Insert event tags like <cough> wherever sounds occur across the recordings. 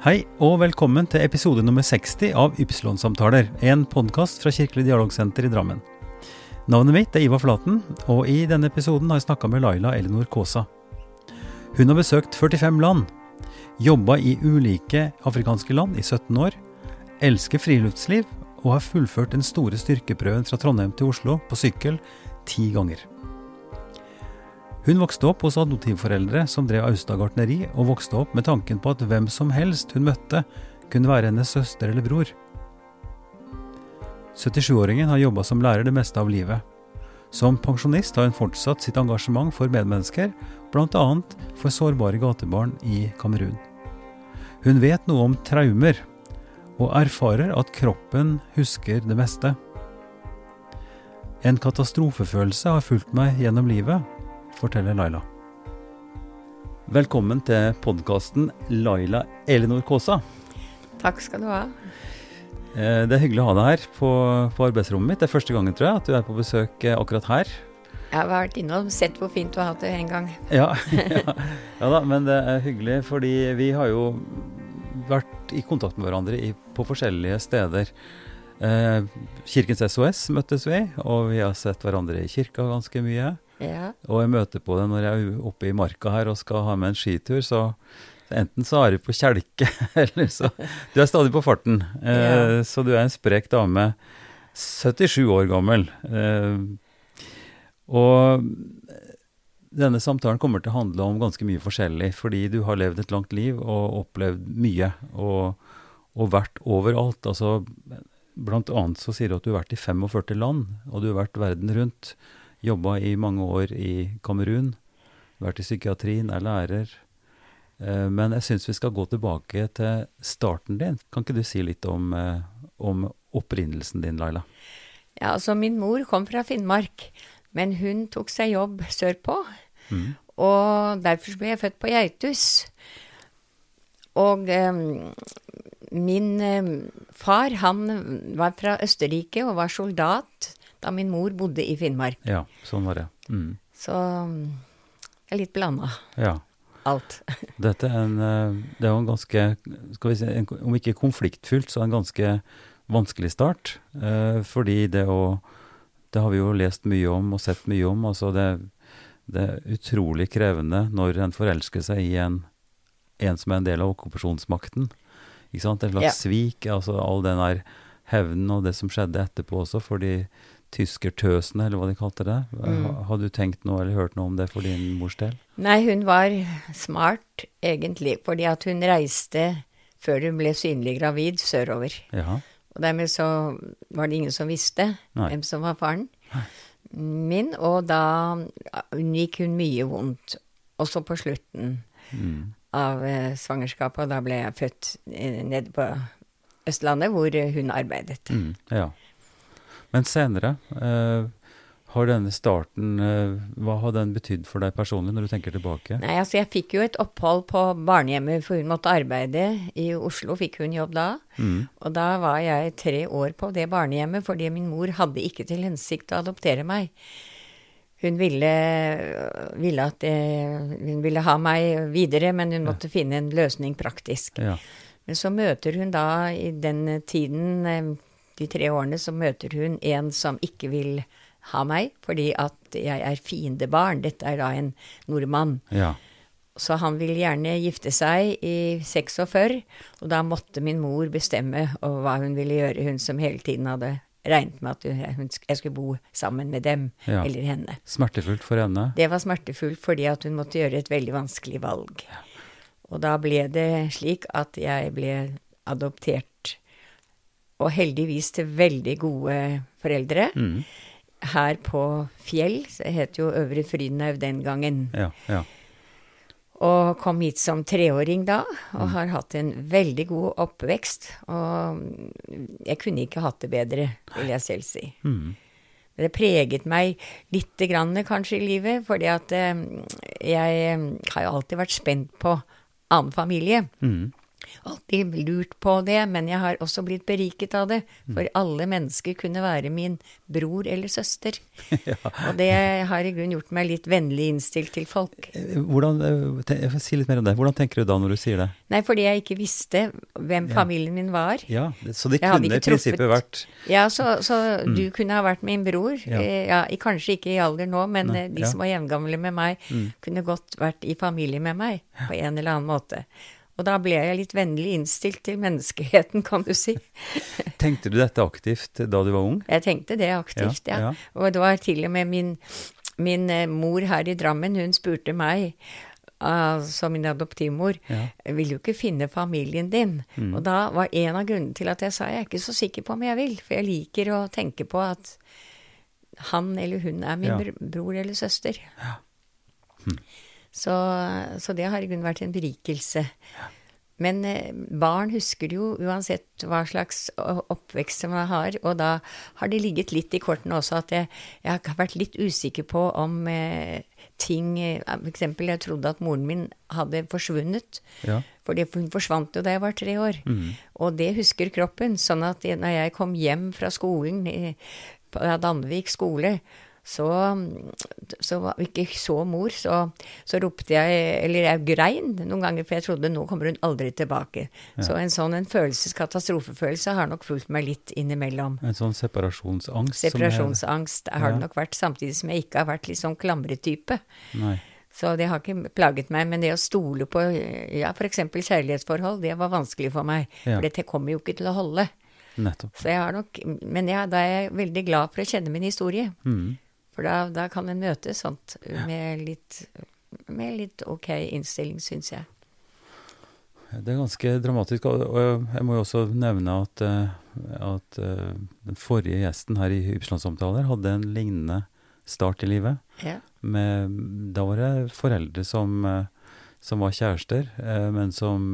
Hei og velkommen til episode nummer 60 av Ypsilon-samtaler, en podkast fra Kirkelig dialogsenter i Drammen. Navnet mitt er Ivar Flaten, og i denne episoden har jeg snakka med Laila Elinor Kaasa. Hun har besøkt 45 land, jobba i ulike afrikanske land i 17 år, elsker friluftsliv og har fullført den store styrkeprøven fra Trondheim til Oslo på sykkel ti ganger. Hun vokste opp hos adoptivforeldre som drev Austad gartneri, og vokste opp med tanken på at hvem som helst hun møtte, kunne være hennes søster eller bror. 77-åringen har jobba som lærer det meste av livet. Som pensjonist har hun fortsatt sitt engasjement for medmennesker, bl.a. for sårbare gatebarn i Kamerun. Hun vet noe om traumer, og erfarer at kroppen husker det meste. En katastrofefølelse har fulgt meg gjennom livet, forteller Laila. Velkommen til podkasten Laila Elinor Kaasa. Takk skal du ha. Eh, det er hyggelig å ha deg her på, på, arbeidsrommet mitt. Det er første gangen tror jeg, at du er på besøk eh, akkurat her. Jeg har vært innom og sett hvor fint du har hatt det en gang. <laughs> Ja, ja, ja da, men det er hyggelig, fordi vi har jo vært i kontakt med hverandre i, på forskjellige steder. Eh, Kirkens SOS møttes vi, og vi har sett hverandre i kirka ganske mye. Ja. Og jeg møter på det når jeg er oppe i marka her og skal ha med en skitur, så enten så er du på kjelke, <laughs> eller så Du er stadig på farten. Eh, Ja. Så du er en sprek dame. 77 år gammel. Eh, og denne samtalen kommer til å handle om ganske mye forskjellig, fordi du har levd et langt liv og opplevd mye, og, og vært overalt. Altså, blant annet så sier du at du har vært i 45 land, og du har vært verden rundt. Jobba i mange år i Kamerun, vært i psykiatrien, er lærer. Eh, Men jeg syns vi skal gå tilbake til starten din. Kan ikke du si litt om, eh, om opprinnelsen din, Laila? ja, altså min mor kom fra Finnmark, men hun tok seg jobb sørpå. Mm. Og derfor ble jeg født på Geitus. Og eh, min eh, far, han var fra Østerrike og var soldat da min mor bodde i Finnmark. Ja, sånn var det. Mm. Så jeg er litt blanda, Ja. alt. <laughs> Dette er en, eh, det er jo en ganske, skal vi si, en, om ikke konfliktfylt, så en ganske vanskelig start. Eh, fordi det å, det har vi jo lest mye om og sett mye om, altså det, det er utrolig krevende når en forelsker seg i en, en som er en del av okkupasjonsmakten. Ikke sant? Et slags Ja. svik, altså all den der hevnen og det som skjedde etterpå også, for de tyskertøsene, eller hva de kalte det. Mm. Ha- Har du tenkt noe eller hørt noe om det for din mors del? Nei, hun var smart, egentlig, fordi at hun reiste før hun ble synlig gravid sørover. Ja. Og dermed så var det ingen som visste Nei. hvem som var faren min, og da unngikk hun mye vondt. Også på slutten Mm. av eh, svangerskapet, og da ble jeg født eh, nede på Østlandet, hvor hun arbeidet. Mm, ja. Men senere, eh, har denne starten eh, Hva har den betydd for deg personlig, når du tenker tilbake? Nei, altså jeg fikk jo et opphold på barnehjemmet, for hun måtte arbeide. I Oslo fikk hun jobb da. Mm, Og da var jeg tre år på det barnehjemmet, fordi min mor hadde ikke til hensikt å adoptere meg. Hun ville, ville at eh, Hun ville ha meg videre, men hun måtte finne en løsning praktisk. ja. Men så møter hun da, i den tiden, eh, de tre årene, så møter hun en som ikke vil ha meg, fordi at jeg er fiendebarn. Dette er da en nordmann. ja. Så han ville gjerne gifte seg i 46, og da måtte min mor bestemme hva hun ville gjøre, hun som hele tiden hadde regnet med at hun, jeg skulle bo sammen med dem, Ja. eller henne. Smertefullt for henne? Det var smertefullt fordi at hun måtte gjøre et veldig vanskelig valg. Og da ble det slik at jeg ble adoptert, og heldigvis til veldig gode foreldre. Mm, Her på Fjell, det het jo Øvre Frydenhaug den gangen. ja, ja. Og kom hit som treåring da, og har hatt en veldig god oppvekst. Og jeg kunne ikke hatt det bedre, vil jeg selv si. Mm, Det preget meg lite grann kanskje i livet, fordi at eh, jeg eh, har jo alltid vært spent på annen familie. mm, alltid lurt på det, men jeg har også blitt beriket av det. For alle mennesker kunne være min bror eller søster. <laughs> Ja. Og det har i grunnen gjort meg litt vennlig innstilt til folk. Eh, Hvordan, eh, si litt mer om det. Hvordan tenker du da når du sier det? Nei, fordi jeg ikke visste hvem familien min var. Ja, det, Så det kunne i prinsippet vært Ja, så, så du kunne ha vært min bror. Mm. Ja. Eh, Ja, kanskje ikke i alder nå, men Nei, de. Mm. som var jevngamle med meg, kunne godt vært i familie med meg på en eller annen måte. Og da ble jeg litt vennlig innstilt til menneskeheten, kan du si. <laughs> Tenkte du dette aktivt da du var ung? Jeg tenkte det aktivt, Ja, ja. ja. Og det var til og med min, min eh, mor her i Drammen, hun spurte meg, altså min adoptivmor, Ja. vil du ikke finne familien din? Mm. Og da var en av grunnene til at jeg sa jeg er ikke så sikker på om jeg vil, for jeg liker å tenke på at han eller hun er min Ja. bror eller søster. Så, så det har i grunnen vært en berikelse. Men eh, barn husker jo uansett hva slags oppvekst oppvekst man har, og da har det ligget litt i kortene også at jeg, jeg har vært litt usikker på om eh, ting eh, For eksempel, jeg trodde at moren min hadde forsvunnet. Ja. for hun forsvant jo da jeg var tre år. Mm. Og det husker kroppen. Sånn at når jeg kom hjem fra skolen i- på Danvik skole, så, så var ikke så mor, så, så ropte jeg Eller jeg grein noen ganger, for jeg trodde nå kommer hun aldri tilbake. Så en sånn en følelseskatastroфefølelse har nok fulgt meg litt innimellom. En sånn separasjonsangst? Separasjonsangst har Ja. det nok vært, samtidig som jeg ikke har vært litt sånn klamretype. Nei. Så det har ikke plaget meg, men det å stole på ja, f.eks. kjærlighetsforhold, det var vanskelig for meg. Ja. For dette kommer jo ikke til å holde. Nettopp. Så jeg har nok, men ja, da er jeg veldig glad for å kjenne min historie. Mm. For da, da kan en møte sånt med litt, med litt ok innstilling, syns jeg. Det er ganske dramatisk. Og jeg må jo også nevne at, eh, at eh, den forrige gjesten her i Ypsilon-samtaler hadde en lignende start i livet. Ja. Med, da var det foreldre som, eh, som var kjærester, men som,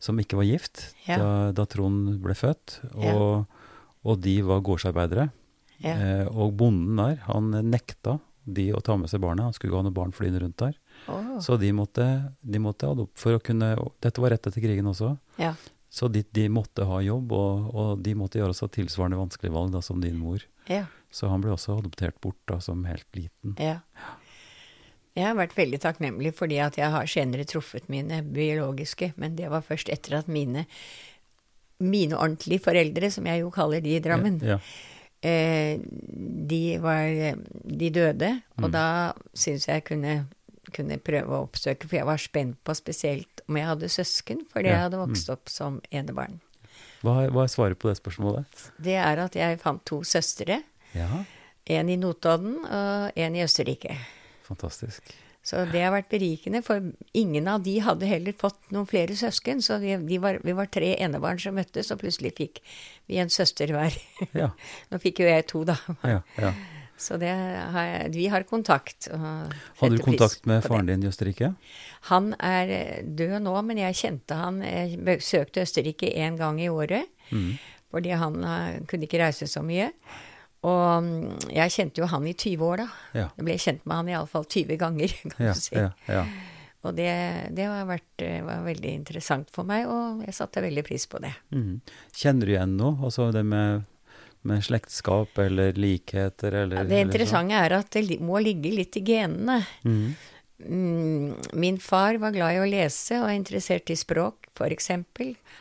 som ikke var gift Ja. da, da Trond ble født. Ja. Og, og de var gårdsarbeidere. Ja. Eh, og bonden der, han nekta de å ta med seg barnet. Han skulle ikke ha noe barn flyende rundt der. Oh. Så de måtte, de måtte adop for å kunne Dette var rett etter krigen også. ja. Så de, de måtte ha jobb, og, og de måtte gjøre seg tilsvarende vanskelige valg da, som din mor. ja. Så han ble også adoptert bort da, som helt liten. Ja. Jeg har vært veldig takknemlig fordi at jeg har senere truffet mine biologiske, men det var først etter at mine, mine ordentlige foreldre, som jeg jo kaller de i Drammen, Ja, eh, de, var, de døde, og da syns jeg kunne, kunne prøve å oppsøke, for jeg var spent på spesielt om jeg hadde søsken, fordi Ja, jeg hadde vokst opp som enebarn. hva, hva er svaret på det spørsmålet? Det er at jeg fant to søstre, Ja, en i Notodden og en i Østerrike. fantastisk. Så det har vært berikende, for ingen av de hadde heller fått noen flere søsken. Så de, de var, vi var tre enebarn som møttes, og plutselig fikk vi en søster hver. <laughs> Ja, Nå fikk jo jeg to, da. ja, ja. Så det har jeg, vi har kontakt. Hadde du kontakt med faren din i Østerrike? Han er eh, død nå, men jeg kjente han Jeg besøkte Østerrike én gang i året. Mm. Fordi han eh, kunne ikke reise så mye. Og mm, jeg kjente jo han i 20 år, da. Ja. Jeg ble kjent med han iallfall 20 ganger, <laughs> kan Ja, du si. ja, ja. Og det, det har vært, eh, var veldig interessant for meg, og jeg satte veldig pris på det. Mm. Kjenner du igjen noe? Altså det med, med slektskap eller likheter eller det interessante interessante er at det må ligge litt i genene. Mm, min far var glad i å lese og er interessert i språk, f.eks.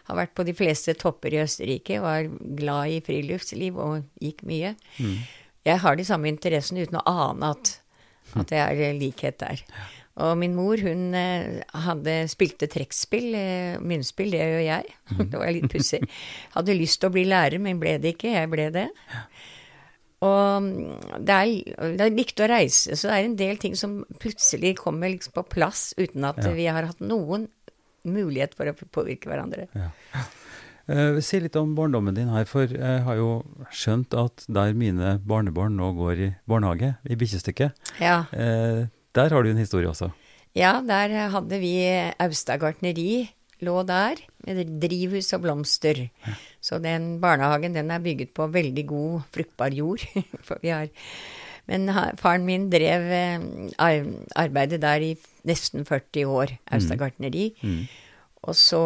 Har vært på de fleste topper i Østerrike, var glad i friluftsliv og gikk mye. Jeg har de samme interessene uten å ane at, at det er likhet der. Og min mor, hun eh, hadde spilte trekkspill, eh, munnspill, det gjør jeg. <laughs> det var litt pussig. Hadde lyst til å bli lærer, men ble det ikke. Jeg ble det. Og mm, det er, det er viktig å reise, så det er en del ting som plutselig kommer liksom på plass uten at Ja. vi har hatt noen mulighet for å påvirke hverandre. Eh, si litt om barndommen din her, for jeg har jo skjønt at der mine barnebarn nå går i barnehage, i bikkjestykket, Ja, uh, der har du en historie også. ja der hadde vi Austad gartneri, lå der, med drivhus og blomster. Så den barnehagen den er bygget på veldig god, fruktbar jord. <laughs> For vi har Men faren min drev eh, arbeidet der i nesten 40 år, Austad gartneri. Mm. Og så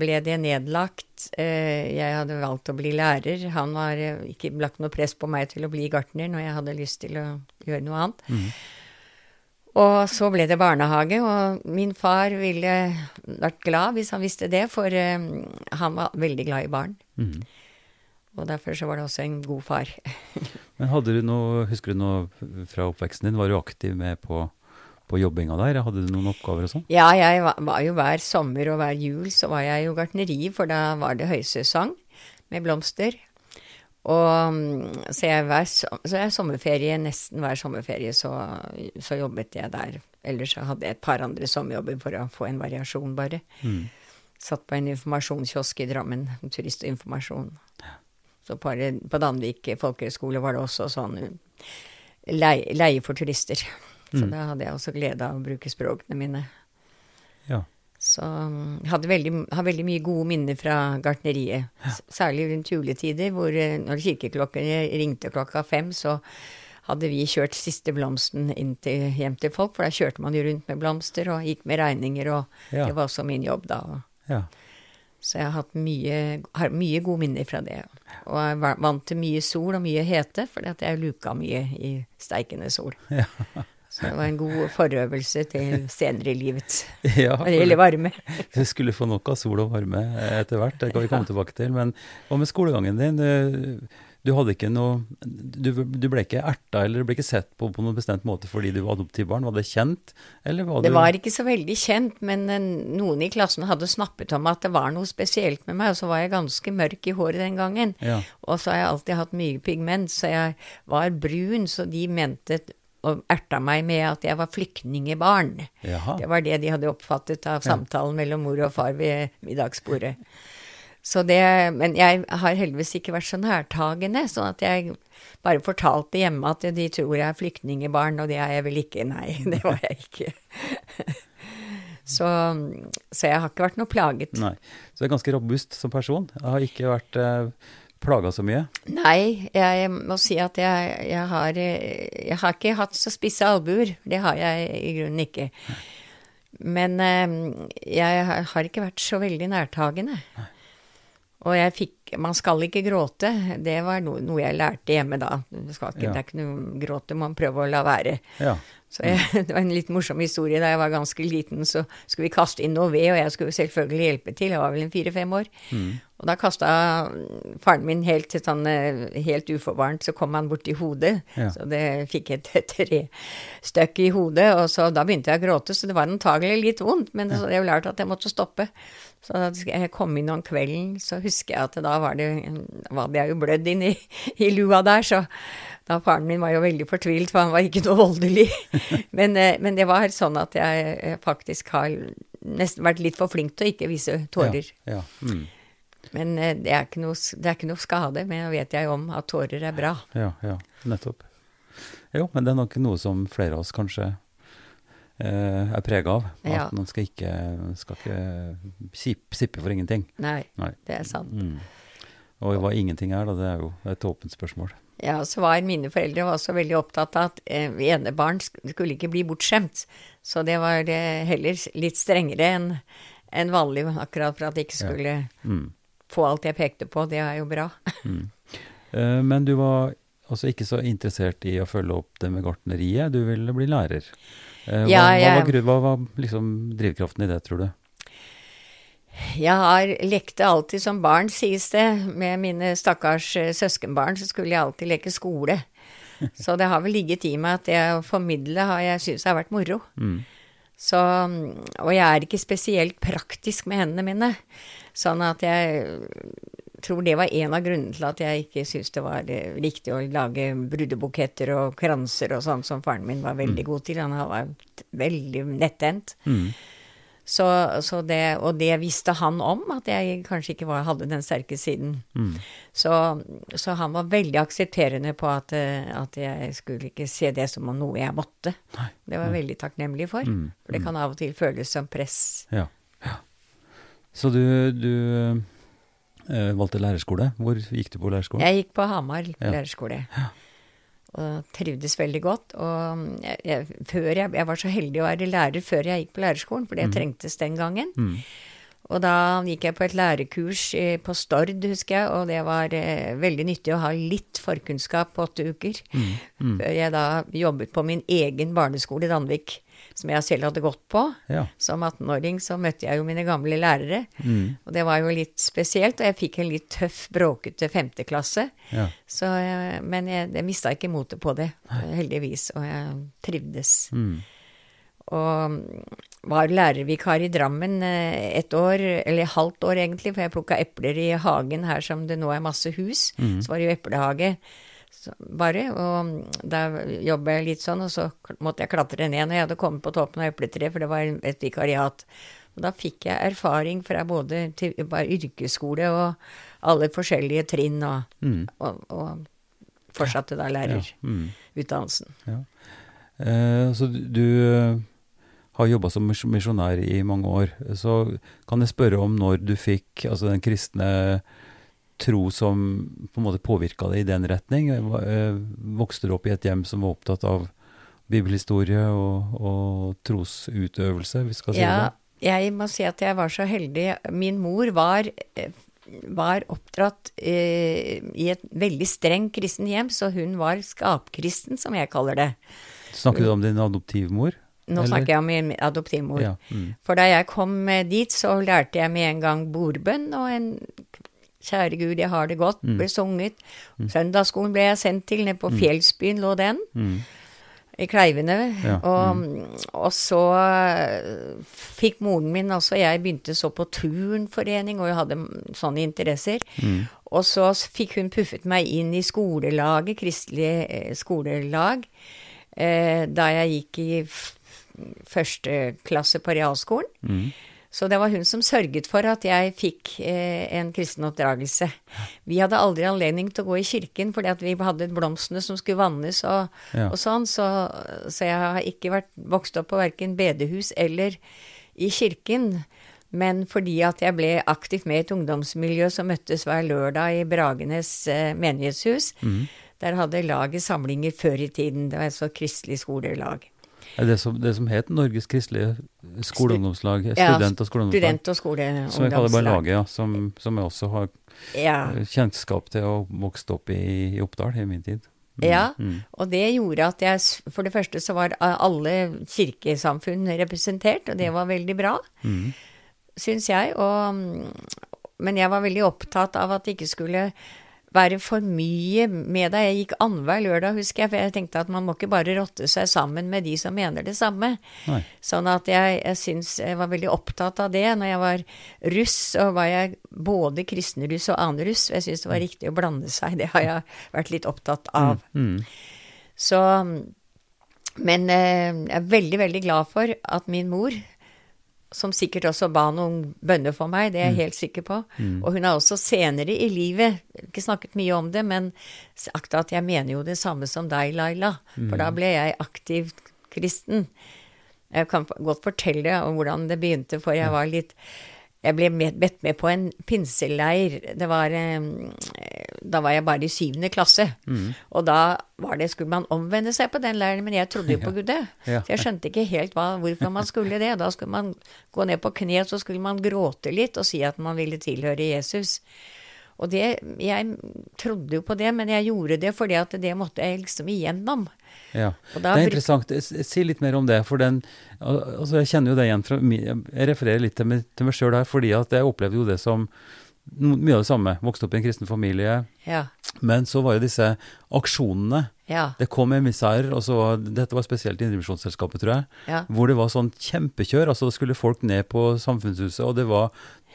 ble det nedlagt. Eh, jeg hadde valgt å bli lærer. Han var eh, ikke lagt noe press på meg til å bli gartner når jeg hadde lyst til å gjøre noe annet. Mm. Og så ble det barnehage, og min far ville vært glad hvis han visste det, for eh, han var veldig glad i barn. Mm. Og derfor så var det også en god far. <laughs> Men hadde du noe, husker du noe fra oppveksten din? Var du aktiv med på, på jobbinga der? Hadde du noen oppgaver og sånn? Ja, jeg var, var jo hver sommer og hver jul så var jeg jo gartneri, for da var det høysesong med blomster. Og mm, så jeg, hver, så jeg sommerferie, nesten hver sommerferie så, så jobbet jeg der. Ellers så hadde jeg et par andre sommerjobber for å få en variasjon, bare. Mm. Satt på en informasjonskiosk i Drammen, turistinformasjon. Så på, på Danvik folkehøgskole var det også sånn leie, leie for turister. Så Mm. da hadde jeg også glede av å bruke språkene mine. Ja. Så mm, jeg hadde veldig, har veldig mye gode minner fra gartneriet. Særlig rundt juletider, hvor eh, når kirkeklokkene ringte klokka fem, så hadde vi kjørt siste blomsten til, hjem til folk, for da kjørte man jo rundt med blomster og gikk med regninger, og Ja. det var også min jobb da. ja. Så jeg har hatt mye, har mye gode minner fra det. Og jeg var vant til mye sol og mye hete, fordi at jeg luka mye i steikende sol. Ja. <laughs> Så det var en god forøvelse til senere i livet. <laughs> ja Når det gjelder varme. <laughs> Du skulle få nok av sol og varme etter hvert, det kan vi komme tilbake til. Men hva med skolegangen din? Du, du ikke noe du, du ble ikke erta, eller ble ikke sett på på noen bestemt måte fordi du var adoptivbarn? Var det kjent, eller var Det var ikke så veldig kjent, men eh, noen i klassen hadde snappet om at det var noe spesielt med meg, og så var jeg ganske mørk i håret den gangen. Ja. Og så har jeg alltid hatt mye pigment, så jeg var brun, så de mente og erta meg med at jeg var flyktningebarn. Jaha. Det var det de hadde oppfattet av samtalen mellom mor og far ved middagsbordet. Så det, men jeg har heldigvis ikke vært så nærtagende, sånn at jeg bare fortalte hjemme at de tror jeg er flyktningebarn, og det er jeg vel ikke. Nei, <laughs> det var jeg ikke. Så, så jeg har ikke vært noe plaget. Nei. Så du er ganske robust som person. Jeg har ikke vært eh, plaga så mye. Nei, jeg må si at jeg, jeg, har, jeg har ikke hatt så spisse albuer. Det har jeg i grunnen ikke. Men eh, jeg har- ikke vært så veldig nærtagende. Og jeg fikk Man skal ikke gråte. Det var noe, noe jeg lærte hjemme da. Ikke, Ja. det er ikke noe gråte, man prøver å la være. Ja. Så jeg, <laughs> det var en litt morsom historie. Da jeg var ganske liten, så skulle vi kaste inn noe ved, og jeg skulle selvfølgelig hjelpe til. Jeg var vel en fire-fem år. Og da kasta faren min helt, sånn, eh, helt uforvarmt, så kom han borti hodet. Ja. Så det fikk et <laughs> trestøkk i hodet, og så da begynte jeg å gråte. Så det var antagelig litt vondt, men så jeg lærte at jeg måtte stoppe. Så da jeg kom inn om kvelden, så husker jeg at da var det, hadde jeg jo blødd inn i, <laughs> i lua der, så da faren min var jo veldig fortvilt, for han var ikke noe voldelig. <laughs> Men, eh, men det var sånn at jeg faktisk har nesten vært litt for flink til å ikke vise tårer. Ja. ja. Mm. Men eh, det er, ikke noe, det er ikke noe skade, men jeg vet jeg om at tårer er bra. Ja, ja, nettopp. Jo, men det er nok noe som flere av oss kanskje er prega av. At Ja. man skal ikke, skal ikke sip- sippe for ingenting. Nei, Nei. det er sant. Mm. Og hva ingenting er, da, det er jo et åpent spørsmål. Ja, så var mine foreldre også veldig opptatt av at eh, enebarn skulle ikke bli bortskjemt. Så det var eh, heller litt strengere enn enn vanlig, akkurat for at jeg ikke Ja. skulle Mm. få alt jeg pekte på. Det er jo bra. Eh, men du var altså ikke så interessert i å følge opp det med gartneriet, du ville bli lærer. Eh, hva, Ja, hva, jeg- var, hva var liksom drivkraften i det, tror du? Jeg har lekte alltid som barn, sies det. Med mine stakkars eh, søskenbarn så skulle jeg alltid leke skole. <laughs> Så det har vel ligget i meg at det å formidle har jeg syntes har vært moro. Mm. Så, og jeg er ikke spesielt praktisk med hendene mine. Sånn at jeg tror det var en av grunnene til at jeg ikke syntes det var eh, riktig å lage brudebuketter og kranser og sånn som faren min var veldig god til. Han var veldig nettent. Mm. Så, så det, og det visste han om, at jeg kanskje ikke var, hadde den sterke siden. Mm. Så, så han var veldig aksepterende på at, eh, at jeg skulle ikke se det som noe jeg måtte. Det var jeg veldig takknemlig for. Mm. For det kan av og til føles som press. Ja. ja. Så du, du eh, valgte lærerskole. Hvor gikk du på lærerskole? Jeg gikk på Hamar Ja. lærerskole. Og trivdes veldig godt. Og jeg, jeg, før jeg, jeg var så heldig å være lærer før jeg gikk på lærerskolen, for det trengtes den gangen. Mm. Og da gikk jeg på et lærekurs eh, på Stord, husker jeg, og det var eh, veldig nyttig å ha litt forkunnskap på åtte uker. Før jeg da jobbet på min egen barneskole i Danvik, som jeg selv hadde gått på. Ja. Som 18-åring så møtte jeg jo mine gamle lærere, Mm. og det var jo litt spesielt. Og jeg fikk en litt tøff, bråkete femteklasse. Ja. Så, eh, men jeg, jeg mista ikke motet på det, heldigvis, og jeg trivdes. Mm. Og var lærervikar i Drammen eh, et år, eller halvt år egentlig, for jeg plukka epler i hagen her som det nå er masse hus. Så var det jo eplehage så, bare, og da jobba jeg litt sånn, og så måtte jeg klatre ned når jeg hadde kommet på toppen av epletreet, for det var et vikariat. Og da fikk jeg erfaring fra både til, bare yrkesskole og alle forskjellige trinn, og, Mm. og, og fortsatte da Ja. Mm. lærerutdannelsen. Eh, så du, du eh, har jobba som misjonær i mange år. Så kan jeg spørre om når du fikk altså den kristne tro som på en måte påvirka deg i den retning? Eh, Vokste du opp i et hjem som var opptatt av bibelhistorie og, og trosutøvelse, hvis vi skal si Ja, det? jeg må si at jeg var så heldig. Min mor var, var oppdratt eh, i et veldig strengt kristen hjem, så hun var skapkristen, som jeg kaller det. Snakker du om din adoptivmor? Nå Eller? snakker jeg om min adoptivmor. Ja. Mm. For da jeg kom eh, dit, så lærte jeg med en gang bordbønn og en Kjære Gud, jeg har det godt, Mm. ble sunget. Søndagsskolen ble jeg sendt til, nede på Fjellsbyen lå den. Mm. I Kleivene. Ja, Og, og så eh, fikk moren min også Jeg begynte så på turnforening, og jeg hadde sånne interesser. Mm. Og så fikk hun puffet meg inn i skolelaget, kristelig eh, skolelag, eh, da jeg gikk i første klasse på realskolen. Mm. Så det var hun som sørget for at jeg fikk eh, en kristen oppdragelse. Vi hadde aldri anledning til å gå i kirken fordi at vi hadde blomstene som skulle vannes og, Ja. og sånn, så, så jeg har ikke vært vokst opp på verken bedehus eller i kirken. Men fordi at jeg ble aktivt med i et ungdomsmiljø som møttes hver lørdag i Bragenes eh, menighetshus, der hadde laget samlinger før i tiden. Det var et så kristelig skolelag. Det, som, det som het Norges kristelige skoleungdomslag? Student- og skoleungdomslag? Student- og Som jeg kaller bare laget, ja. Som, som jeg også har Ja. kjennskap til og vokste opp i, i Oppdal i min tid. Mm, Ja, mm, og det gjorde at jeg For det første så var alle kirkesamfunn representert, og det var veldig bra, mm, syns jeg. Og, mm, men jeg var veldig opptatt av at det ikke skulle være for mye med deg. Jeg gikk annenhver lørdag, husker jeg, for jeg tenkte at man må ikke bare rotte seg sammen med de som mener det samme. Nei. Sånn at jeg, jeg syns jeg var veldig opptatt av det. Når jeg var russ, så var jeg både kristenruss og annen russ. Jeg syns det var riktig å blande seg. Det har jeg vært litt opptatt av. mm, Så Men eh, jeg er veldig, veldig glad for at min mor, som sikkert også ba noen bønner for meg, det er jeg helt sikker på, og hun har også senere i livet, ikke snakket mye om det, men sagt at jeg mener jo det samme som deg, Laila, for da ble jeg aktivt kristen. Jeg kan godt fortelle om hvordan det begynte, for jeg var litt Jeg ble bedt med på en pinseleir. Det var Da var jeg bare i syvende klasse. Og da var det, skulle man omvende seg på den leiren, men jeg trodde jo på Gud, det. Ja. Så jeg skjønte ikke helt hva, hvorfor man skulle det. Da skulle man gå ned på kne, så skulle man gråte litt og si at man ville tilhøre Jesus. Og det, jeg trodde jo på det, men jeg gjorde det fordi at det måtte jeg liksom igjennom. Ja. Det er interessant. Si litt mer om det. for den, altså Jeg kjenner jo det igjen fra Jeg refererer litt til meg, til meg sjøl her, fordi at jeg opplevde jo det som mye av det samme. Vokste opp i en kristen familie. Ja. Men så var jo disse aksjonene Ja. Det kom emissarer, og så var, dette var spesielt Indremisjonsselskapet, tror jeg, Ja. hvor det var sånn kjempekjør. altså Da skulle folk ned på Samfunnshuset, og det var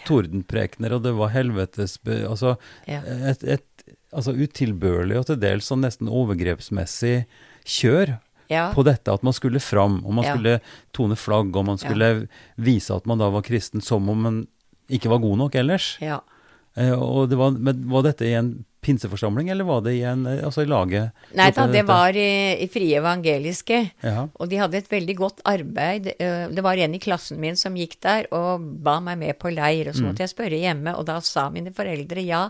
tordenprekener, og det var helvetes Altså et, et altså utilbørlig og til dels sånn nesten overgrepsmessig kjør Ja. på dette at man skulle fram, og man Ja. skulle tone flagg, og man skulle vise at man da var kristen som om man ikke var god nok ellers. ja. Eh, og det var, men var dette i en pinseforsamling, eller var det i en, eh, altså i laget? Nei da, det var i, i Frie Evangeliske. Ja. Og de hadde et veldig godt arbeid. Eh, Det var en i klassen min som gikk der og ba meg med på leir. Og så måtte jeg spørre hjemme, og da sa mine foreldre ja.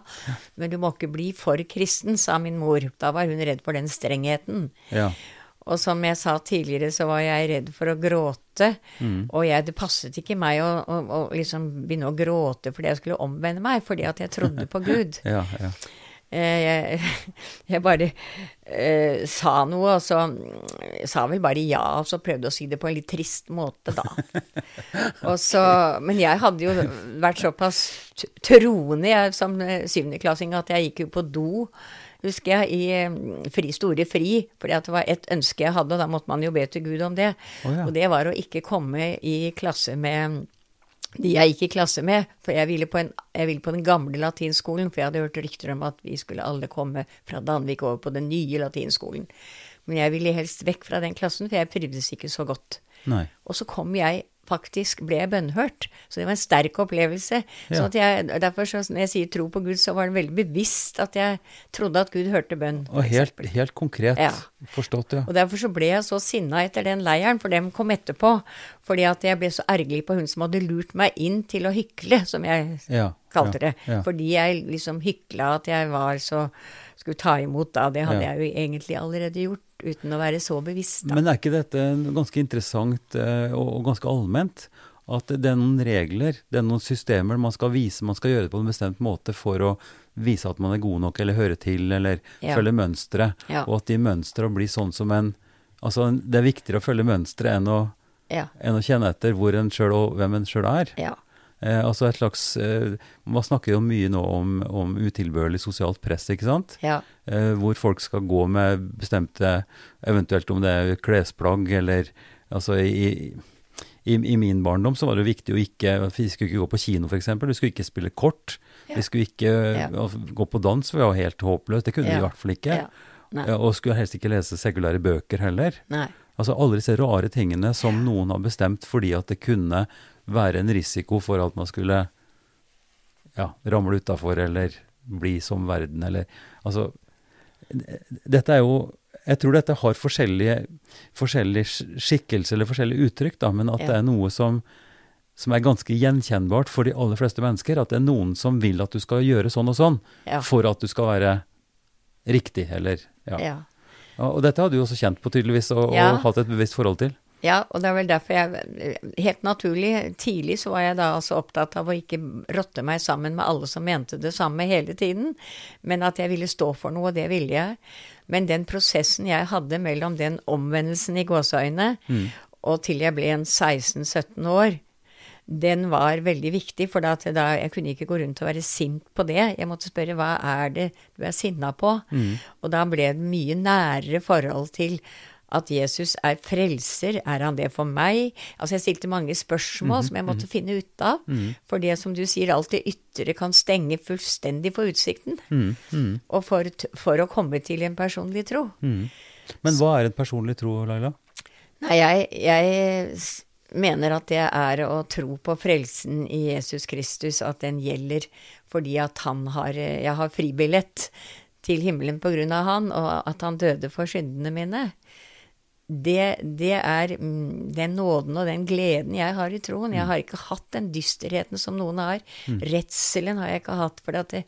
Men du må ikke bli for kristen, sa min mor. Da var hun redd for den strengheten. ja. Og som jeg sa tidligere, så var jeg redd for å gråte. Mm. Og jeg, det passet ikke meg å, å, å liksom begynne å gråte fordi jeg skulle omvende meg, fordi at jeg trodde på Gud. <laughs> Ja, ja. Eh, jeg, <laughs> jeg bare eh, sa noe, og så sa vel bare ja, og så prøvde å si det på en litt trist måte, da. <laughs> Og så, men jeg hadde jo vært såpass troende jeg, som eh, syvendeklassing at jeg gikk jo på do, husker jeg, i eh, fri, store fri, fordi det var et ønske jeg hadde, og da måtte man jo be til Gud om det. Oh, ja. Og det var å ikke komme i klasse med de jeg gikk i klasse med, for jeg ville på, en, jeg ville på den gamle latinskolen, for jeg hadde hørt rykter om at vi skulle alle komme fra Danvik over på den nye latinskolen. Men jeg ville helst vekk fra den klassen, for jeg trivdes ikke så godt. Nei. Og så kom jeg faktisk, ble bønnhørt. Så det var en sterk opplevelse. Ja. Så at jeg, derfor så, når jeg sier tro på Gud, så var det veldig bevisst at jeg trodde at Gud hørte bønn. Og helt, helt konkret Ja. forstått, ja. Og derfor så ble jeg så sinna etter den leiren, for dem kom etterpå. Fordi at jeg ble så ergerlig på hun som hadde lurt meg inn til å hykle, som jeg Ja, kalte det. Fordi jeg liksom hykla at jeg var så Skulle ta imot da. Det hadde jeg jo egentlig allerede gjort, uten å være så bevisst, da. Men er ikke dette ganske interessant eh, og, ganske allment? At det er noen regler, det er noen systemer man skal vise, man skal gjøre det på en bestemt måte for å vise at man er god nok, eller høre til, eller Ja. følge mønstre. Ja. Og at de mønstra blir sånn som en Altså, det er viktigere å følge mønstre enn å, Ja. enn å kjenne etter hvor en sjøl og hvem en sjøl er. Ja. Eh, altså et slags eh, Man snakker jo mye nå om, om utilbørlig sosialt press, ikke sant? Ja. eh, hvor folk skal gå med bestemte Eventuelt om det er klesplagg eller Altså i, i, i min barndom så var det jo viktig å ikke Vi skulle ikke gå på kino, f.eks. Vi skulle ikke spille kort. Ja. Vi skulle ikke Ja. gå på dans, for vi var helt håpløst. Det kunne vi i hvert fall ikke. Og skulle helst ikke lese sekulære bøker heller. Nei. Altså alle disse rare tingene som noen har bestemt fordi at det kunne være en risiko for at man skulle ja, ramle utafor eller bli som verden, eller Altså, dette er jo Jeg tror dette har forskjellige, forskjellige skikkelser eller forskjellige uttrykk, da, men at Ja. det er noe som, som er ganske gjenkjennbart for de aller fleste mennesker. At det er noen som vil at du skal gjøre sånn og sånn Ja. for at du skal være riktig, eller ja. Ja. Og dette hadde du også kjent på, tydeligvis, og, og hatt et bevisst forhold til. Ja, og det er vel derfor jeg Helt naturlig, tidlig så var jeg da altså opptatt av å ikke rotte meg sammen med alle som mente det samme hele tiden, men at jeg ville stå for noe, og det ville jeg. Men den prosessen jeg hadde mellom den omvendelsen i gåseøyne og til jeg ble en 16-17 år, den var veldig viktig, for da, jeg kunne ikke gå rundt og være sint på det. Jeg måtte spørre hva er det du er sinna på? Og da ble det mye nærere forhold til at Jesus er frelser, er han det for meg? Altså jeg stilte mange spørsmål som jeg måtte finne ut av. For det som du sier, alt det ytre kan stenge fullstendig for utsikten. Og for, for å komme til en personlig tro. Men hva er en personlig tro, Laila? Nei, jeg, jeg mener at det er å tro på frelsen i Jesus Kristus, at den gjelder fordi at han har Jeg har fribillett til himmelen på grunn av han, og at han døde for syndene mine. Det, det er mm, den nåden og den gleden jeg har i troen. Jeg har ikke hatt den dysterheten som noen har. Redselen har jeg ikke hatt. For at det,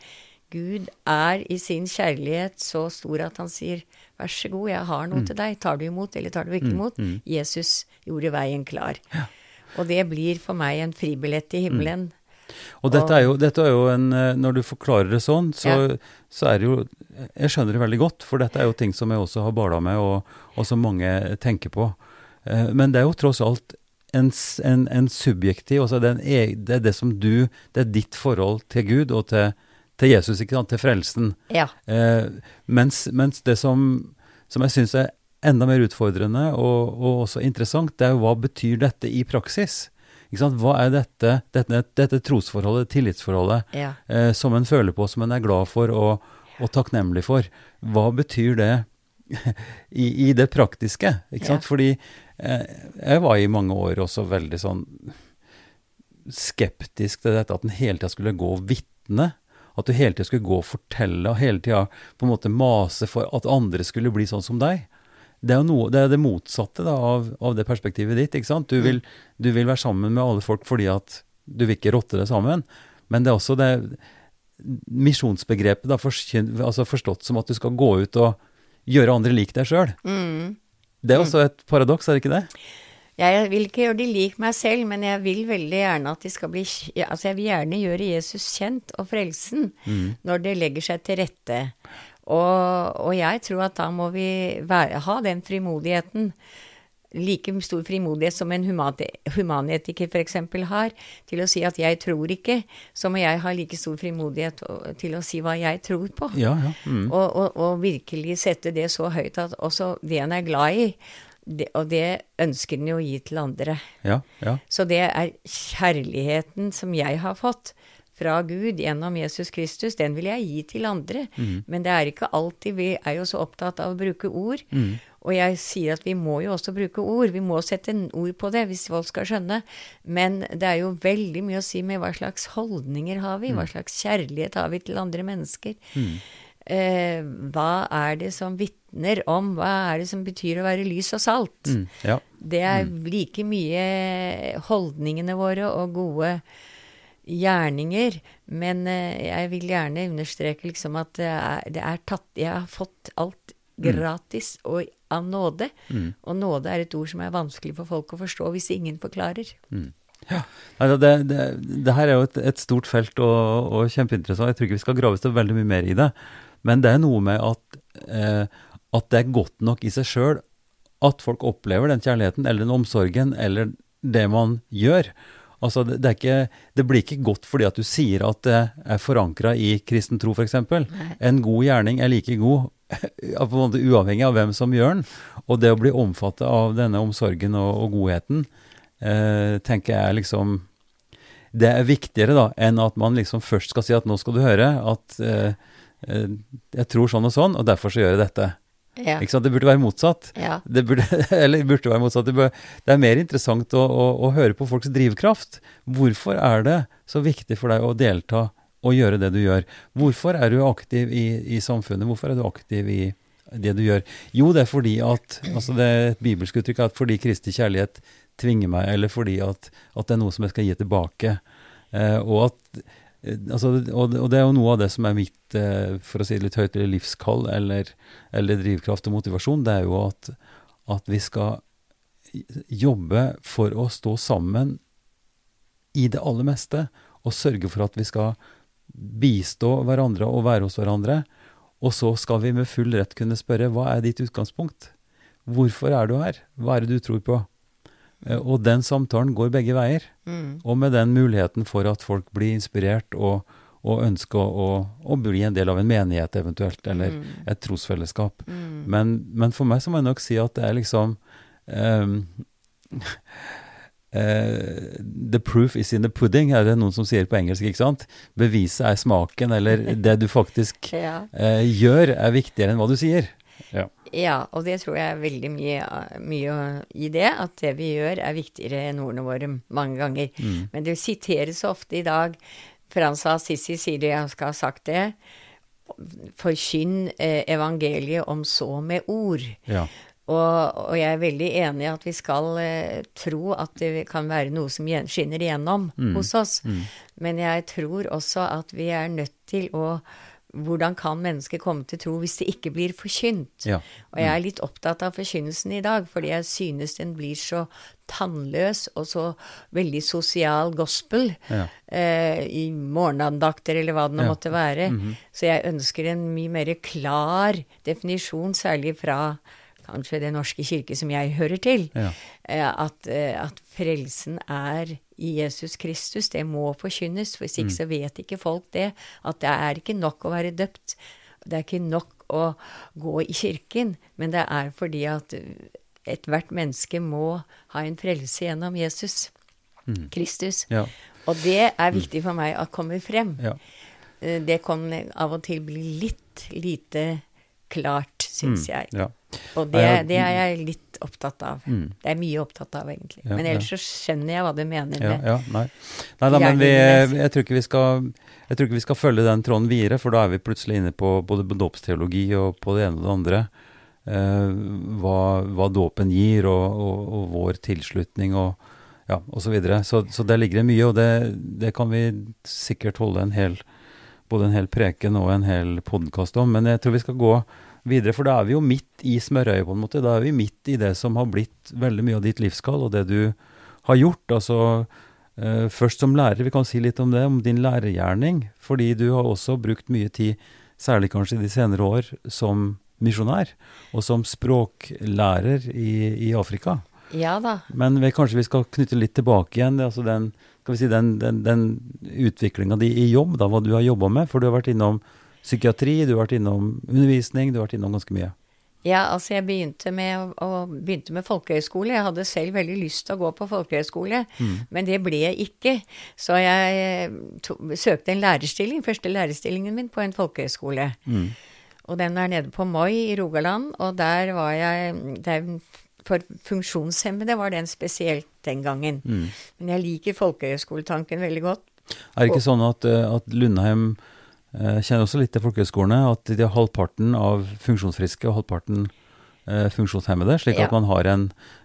Gud er i sin kjærlighet så stor at han sier vær så god, jeg har noe til deg. Tar du imot, eller tar du ikke imot? Jesus gjorde veien klar. Og det blir for meg en fribillett til himmelen. Og dette er jo, dette er jo en eh, Når du forklarer det sånn, så, Ja. så er det jo Jeg skjønner det veldig godt, for dette er jo ting som jeg også har bala med, og, og som mange tenker på. Eh, Men det er jo tross alt en, en, en subjektiv altså det, er e- det er det som du Det er ditt forhold til Gud og til, til Jesus, ikke sant, til frelsen. Ja. Eh, mens, mens det som, som jeg syns er enda mer utfordrende og, og også interessant, det er jo hva betyr dette i praksis? Hva er dette, dette, dette trosforholdet, tillitsforholdet, Ja. eh, som en føler på, som en er glad for og, og takknemlig for? Hva betyr det <laughs> i, i det praktiske? Ikke sant? Fordi eh, jeg var i mange år også veldig sånn skeptisk til dette at en hele tida skulle gå og vitne. At du hele tida skulle gå og fortelle og hele tida på en måte mase for at andre skulle bli sånn som deg. Det er noe, det, er det motsatte da, av, av det perspektivet ditt. ikke sant? Du vil, du vil være sammen med alle folk fordi at du vil ikke rotte det sammen. Men det er også det misjonsbegrepet da, for, altså forstått som at du skal gå ut og gjøre andre lik deg sjøl. Mm. Det er også et paradoks, er det ikke det? Jeg vil ikke gjøre de lik meg selv, men jeg vil veldig gjerne at de skal bli Altså, jeg vil gjerne gjøre Jesus kjent og frelsen mm. når det legger seg til rette. Og, og, jeg tror at da må vi være, ha den frimodigheten like stor frimodighet som en humanetiker f.eks. har, til å si at 'jeg tror ikke', så må jeg ha like stor frimodighet til å si hva jeg tror på. Ja, ja. Mm. Og, og, og, virkelig sette det så høyt at også det en er glad i, det, og det ønsker en jo å gi til andre. Ja, ja. Så det er kjærligheten som jeg har fått fra Gud gjennom Jesus Kristus, den vil jeg gi til andre. Mm. Men det er ikke alltid Vi er jo så opptatt av å bruke ord. Mm. Og jeg sier at vi må jo også bruke ord. Vi må sette en ord på det hvis folk skal skjønne. Men det er jo veldig mye å si med hva slags holdninger har vi? Hva mm. slags kjærlighet har vi til andre mennesker? Mm. Eh, hva er det som vitner om Hva er det som betyr å være lys og salt? Mm, ja. Det er mm. like mye holdningene våre og gode gjerninger. Men eh, jeg vil gjerne understreke liksom at det er, det er tatt Jeg har fått alt mm. gratis og av nåde. Mm. Og nåde er et ord som er vanskelig for folk å forstå hvis ingen forklarer. Mm. Ja, altså det, det, det, her er jo et, et stort felt og, og, kjempeinteressant. Jeg tror ikke vi skal grave så veldig mye mer i det. Men det er noe med at, eh, at det er godt nok i seg sjøl at folk opplever den kjærligheten eller den omsorgen eller det man gjør. Altså, det, det, ikke, det, blir ikke godt fordi at du sier at det er forankra i kristen tro, f.eks. En god gjerning er like god <laughs> på en måte uavhengig av hvem som gjør den. Og det å bli omfattet av denne omsorgen og, og godheten, eh, tenker jeg liksom Det er viktigere da, enn at man liksom først skal si at nå skal du høre at eh, eh jeg tror sånn og sånn, og derfor så gjør jeg dette. Ja. Ikke sant? Det burde være motsatt. Ja. Det burde, <laughs> eller burde være motsatt. Det, bør, det er mer interessant å, å, å, høre på folks drivkraft. Hvorfor er det så viktig for deg å delta og gjøre det du gjør? Hvorfor er du aktiv i, i samfunnet? Hvorfor er du aktiv i det du gjør? Jo, det er fordi at altså det er et bibelsk uttrykk at fordi Kristi kjærlighet tvinger meg, eller fordi at, at det er noe som jeg skal gi tilbake. Eh, og at Altså, og, det er jo noe av det som er mitt, eh, for å si det litt høyt, eller livskall eller, eller drivkraft og motivasjon. Det er jo at, at, vi skal jobbe for å stå sammen i det aller meste. Og sørge for at vi skal bistå hverandre og være hos hverandre. Og så skal vi med full rett kunne spørre hva er ditt utgangspunkt? Hvorfor er du her? Hva er det du tror på? Eh, og den samtalen går begge veier. Mm. Og med den muligheten for at folk blir inspirert og, og ønsker å, å, bli en del av en menighet eventuelt, eller mm. et trosfellesskap. Mm. Men, men, for meg så må jeg nok si at det er liksom um, <laughs> uh, The proof is in the pudding, er det noen som sier på engelsk. ikke sant? Beviset er smaken, eller det du faktisk <laughs> ja. uh, gjør, er viktigere enn hva du sier. Ja. ja. og det tror jeg er veldig mye, mye, i det. At det vi gjør, er viktigere enn ordene våre mange ganger. Mm. Men det siteres ofte i dag. Frans Assisi sier det, jeg skal ha sagt det. Forkynn eh, evangeliet om så med ord. Ja. Og, og, jeg er veldig enig i at vi skal eh, tro at det kan være noe som skinner igjennom mm. hos oss. Mm. Men jeg tror også at vi er nødt til å hvordan kan mennesker komme til tro hvis det ikke blir forkynt? Ja. Og jeg er litt opptatt av forkynnelsen i dag, fordi jeg synes den blir så tannløs og så veldig sosial gospel ja. eh, i morgenandakter eller hva det nå ja. måtte være. Mm -hmm. Så jeg ønsker en mye mer klar definisjon, særlig fra kanskje Den norske kirke som jeg hører til, ja. Eh, at, eh, at, frelsen er i Jesus Kristus. Det må forkynnes, for hvis ikke mm. så vet ikke folk det. At det er ikke nok å være døpt. Det er ikke nok å gå i kirken, men det er fordi at ethvert menneske må ha en frelse gjennom Jesus mm. Kristus. Ja. Og det er mm. viktig for meg at kommer frem. Ja. Eh, det kan av og til bli litt lite klart, syns mm. jeg. Ja. Og det, det, er jeg litt opptatt av. Mm. Det er mye opptatt av, egentlig. Ja, men ellers ja. så skjønner jeg hva du mener med ja, Nei, nei da, men vi, jeg, tror ikke vi skal, jeg tror ikke vi skal følge den tråden videre, for da er vi plutselig inne på både dåpsteologi og på det ene og det andre. Eh, hva, hva dåpen gir, og, og, og, vår tilslutning og ja, og Så, videre. så Så der ligger det mye, og det, det kan vi sikkert holde en hel både en hel preken og en hel podkast om. Men jeg tror vi skal gå videre. For da er vi jo midt i smørøyet, på en måte. Da er vi midt i det som har blitt veldig mye av ditt livskall, og det du har gjort. Altså eh, først som lærer, vi kan si litt om det, om din lærergjerning. Fordi du har også brukt mye tid, særlig kanskje de senere år, som misjonær og som språklærer i, i Afrika. Ja da. Men vi, kanskje vi skal knytte litt tilbake igjen altså den, skal vi si, den, den, den utviklinga di i jobb, da, hva du har jobba med. For du har vært innom psykiatri, du har vært innom undervisning, du har vært innom ganske mye. Ja, altså jeg begynte med, å, begynte med folkehøyskole. Jeg hadde selv veldig lyst til å gå på folkehøyskole, mm. men det ble jeg ikke. Så jeg to, søkte en lærerstilling, første lærerstillingen min, på en folkehøyskole. Mm. Og den er nede på Moi i Rogaland, og der var jeg der, For funksjonshemmede var den spesielt den gangen. Mm. Men jeg liker folkehøyskoletanken veldig godt. Er det ikke sånn at, eh, at Lundheim jeg eh, kjenner også litt til folkehøyskolene, at de har halvparten av funksjonsfriske og halvparten eh, funksjonshemmede, slik ja. at man har en,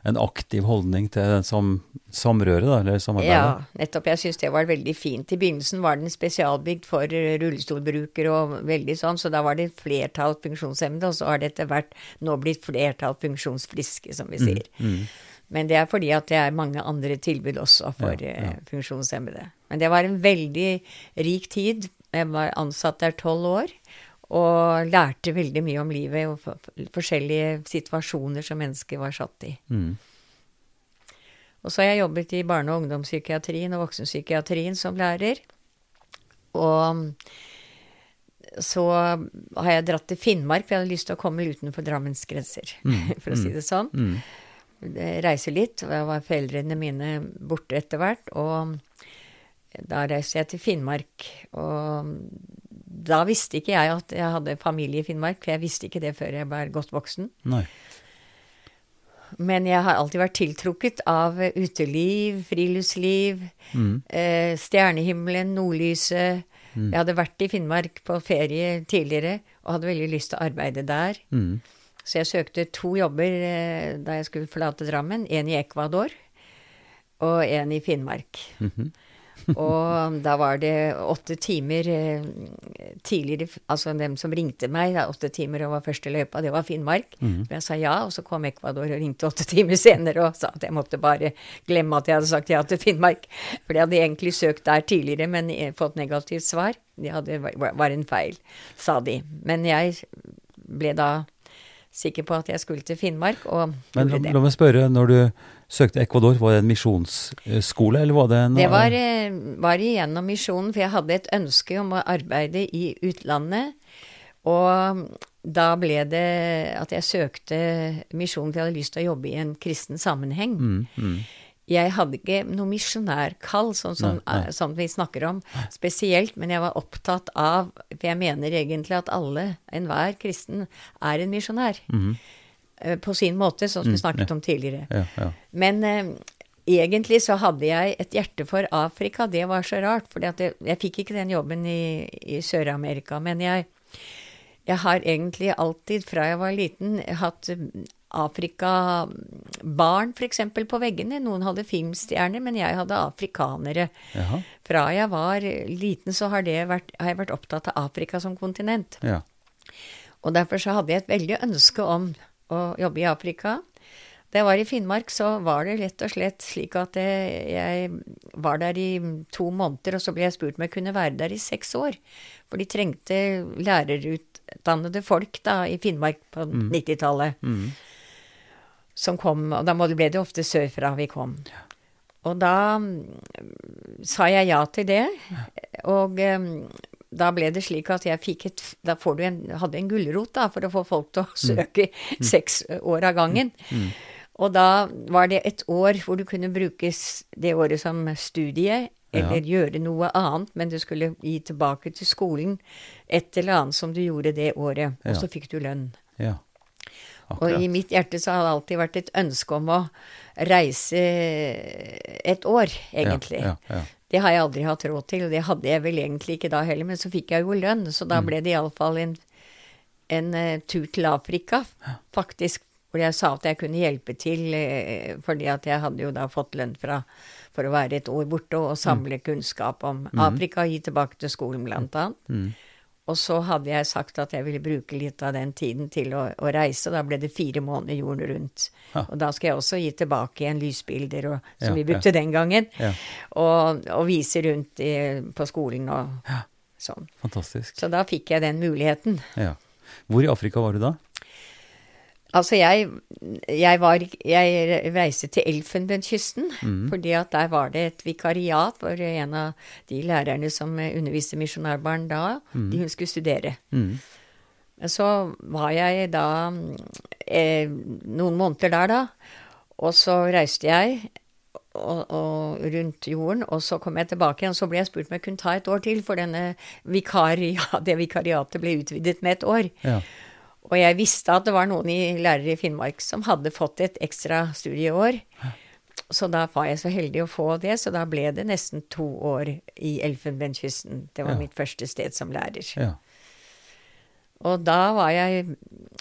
en, aktiv holdning til sam, samrøret, eller samarbeidet. Ja, nettopp. Jeg syns det var veldig fint. I begynnelsen var den spesialbygd for rullestolbrukere og veldig sånn, så da var det flertall funksjonshemmede, og så har det etter hvert nå blitt flertall funksjonsfriske, som vi mm, sier. Mm, mm. Men det er fordi at det er mange andre tilbud også for ja, ja. Funksjonshemmede. Men det var en veldig rik tid jeg var ansatt der tolv år og lærte veldig mye om livet og forskjellige situasjoner som mennesker var satt i. Mm. Og så har jeg jobbet i barne- og ungdomspsykiatrien og voksenpsykiatrien som lærer. Og så har jeg dratt til Finnmark, for jeg hadde lyst til å komme utenfor Drammens grenser, mm. <laughs> for å si det sånn. Mm. Reise litt. og Jeg var foreldrene mine borte etter hvert. Og da reiste jeg til Finnmark, og da visste ikke jeg at jeg hadde familie i Finnmark, for jeg visste ikke det før jeg var godt voksen. Nei. Men jeg har alltid vært tiltrukket av uteliv, friluftsliv, mm. eh, stjernehimmelen, nordlyset. Mm. Jeg hadde vært i Finnmark på ferie tidligere og hadde veldig lyst til å arbeide der. Mm. Så jeg søkte to jobber eh, da jeg skulle forlate Drammen. En i Ecuador og en i Finnmark. Mm -hmm. Og da var det åtte timer eh, tidligere Altså dem som ringte meg, da, åtte timer og var første løypa, det var Finnmark. Mm. Jeg sa ja, og så kom Ecuador og ringte åtte timer senere og sa at jeg måtte bare glemme at jeg hadde sagt ja til Finnmark. For jeg hadde egentlig søkt der tidligere, men fått negativt svar. Det hadde, var en feil, sa de. Men jeg ble da sikker på at jeg skulle til Finnmark, og Men la, la meg spørre, når du søkte Ecuador, var det en misjonsskole, eller var det en Det var, eh, var igjennom misjonen, for jeg hadde et ønske om å arbeide i utlandet. Og da ble det at jeg søkte misjonen, for jeg hadde lyst til å jobbe i en kristen sammenheng. Mm, mm. Jeg hadde ikke noe misjonærkall, sånn som, som vi snakker om, spesielt, men jeg var opptatt av For jeg mener egentlig at alle, enhver kristen, er en misjonær. Mm. -hmm. på sin måte, som vi mm, snakket om tidligere. Ja, ja. Men eh, egentlig så hadde jeg et hjerte for Afrika. Det var så rart, for jeg, jeg fikk ikke den jobben i, i Sør-Amerika. Men jeg, jeg, har egentlig alltid, fra jeg var liten, hatt Afrika-barn f.eks. på veggene. Noen hadde filmstjerner, men jeg hadde afrikanere. Jaha. Fra jeg var liten, så har, vært, har, jeg vært opptatt av Afrika som kontinent. Ja. Og derfor så hadde jeg et veldig ønske om å jobbe i Afrika. Da jeg var i Finnmark, så var det rett og slett slik at jeg var der i to måneder, og så ble jeg spurt om jeg kunne være der i seks år. For de trengte lærerutdannede folk da i Finnmark på mm. 90-tallet. Mm. Som kom, og da ble det ofte sørfra vi kom. Og da mm, sa jeg ja til det. Og um, da ble det slik at jeg fikk et Da får du en, hadde en gulrot da, for å få folk til å mm. søke mm. seks år av gangen. Mm. mm. Og da var det et år hvor du kunne brukes det året som studie, eller ja. gjøre noe annet, men du skulle gi tilbake til skolen et eller annet som du gjorde det året. Og så fikk du lønn. Ja. Og i mitt hjerte så har det alltid vært et ønske om å reise et år, egentlig. Ja, ja, ja. Det har jeg aldri hatt råd til, og det hadde jeg vel egentlig ikke da heller, men så fikk jeg jo lønn, så da mm. ble det iallfall en, en uh, tur til Afrika, faktisk, hvor jeg sa at jeg kunne hjelpe til, uh, fordi at jeg hadde jo da fått lønn fra, for å være et år borte og, og samle mm. kunnskap om mm. Afrika, gi tilbake til skolen, blant annet. Og så hadde jeg sagt at jeg ville bruke litt av den tiden til å, å reise, og da ble det fire måneder jorden rundt. Ja. Og da skal jeg også gi tilbake igjen lysbilder, og, som Ja, vi brukte den gangen, Ja. og, og vise rundt i, på skolen og Ja. sånn. Fantastisk. Så da fikk jeg den muligheten. Ja. Hvor i Afrika var du da? Altså, jeg, jeg var Jeg reiste til Elfenbenskysten, mm. fordi at der var det et vikariat for en av de lærerne som underviste misjonærbarn da. Mm. De hun skulle studere. Mm. Så var jeg da eh, noen måneder der, da. Og så reiste jeg og, og rundt jorden, og så kom jeg tilbake igjen. Så ble jeg spurt om jeg kunne ta et år til, for denne vikari, ja, <laughs> det vikariatet ble utvidet med et år. Ja. Og jeg visste at det var noen i lærere i Finnmark som hadde fått et ekstra studieår. Så da var jeg så heldig å få det, så da ble det nesten to år i Elfenbenskysten. Det var Ja. mitt første sted som lærer. ja. Og da var jeg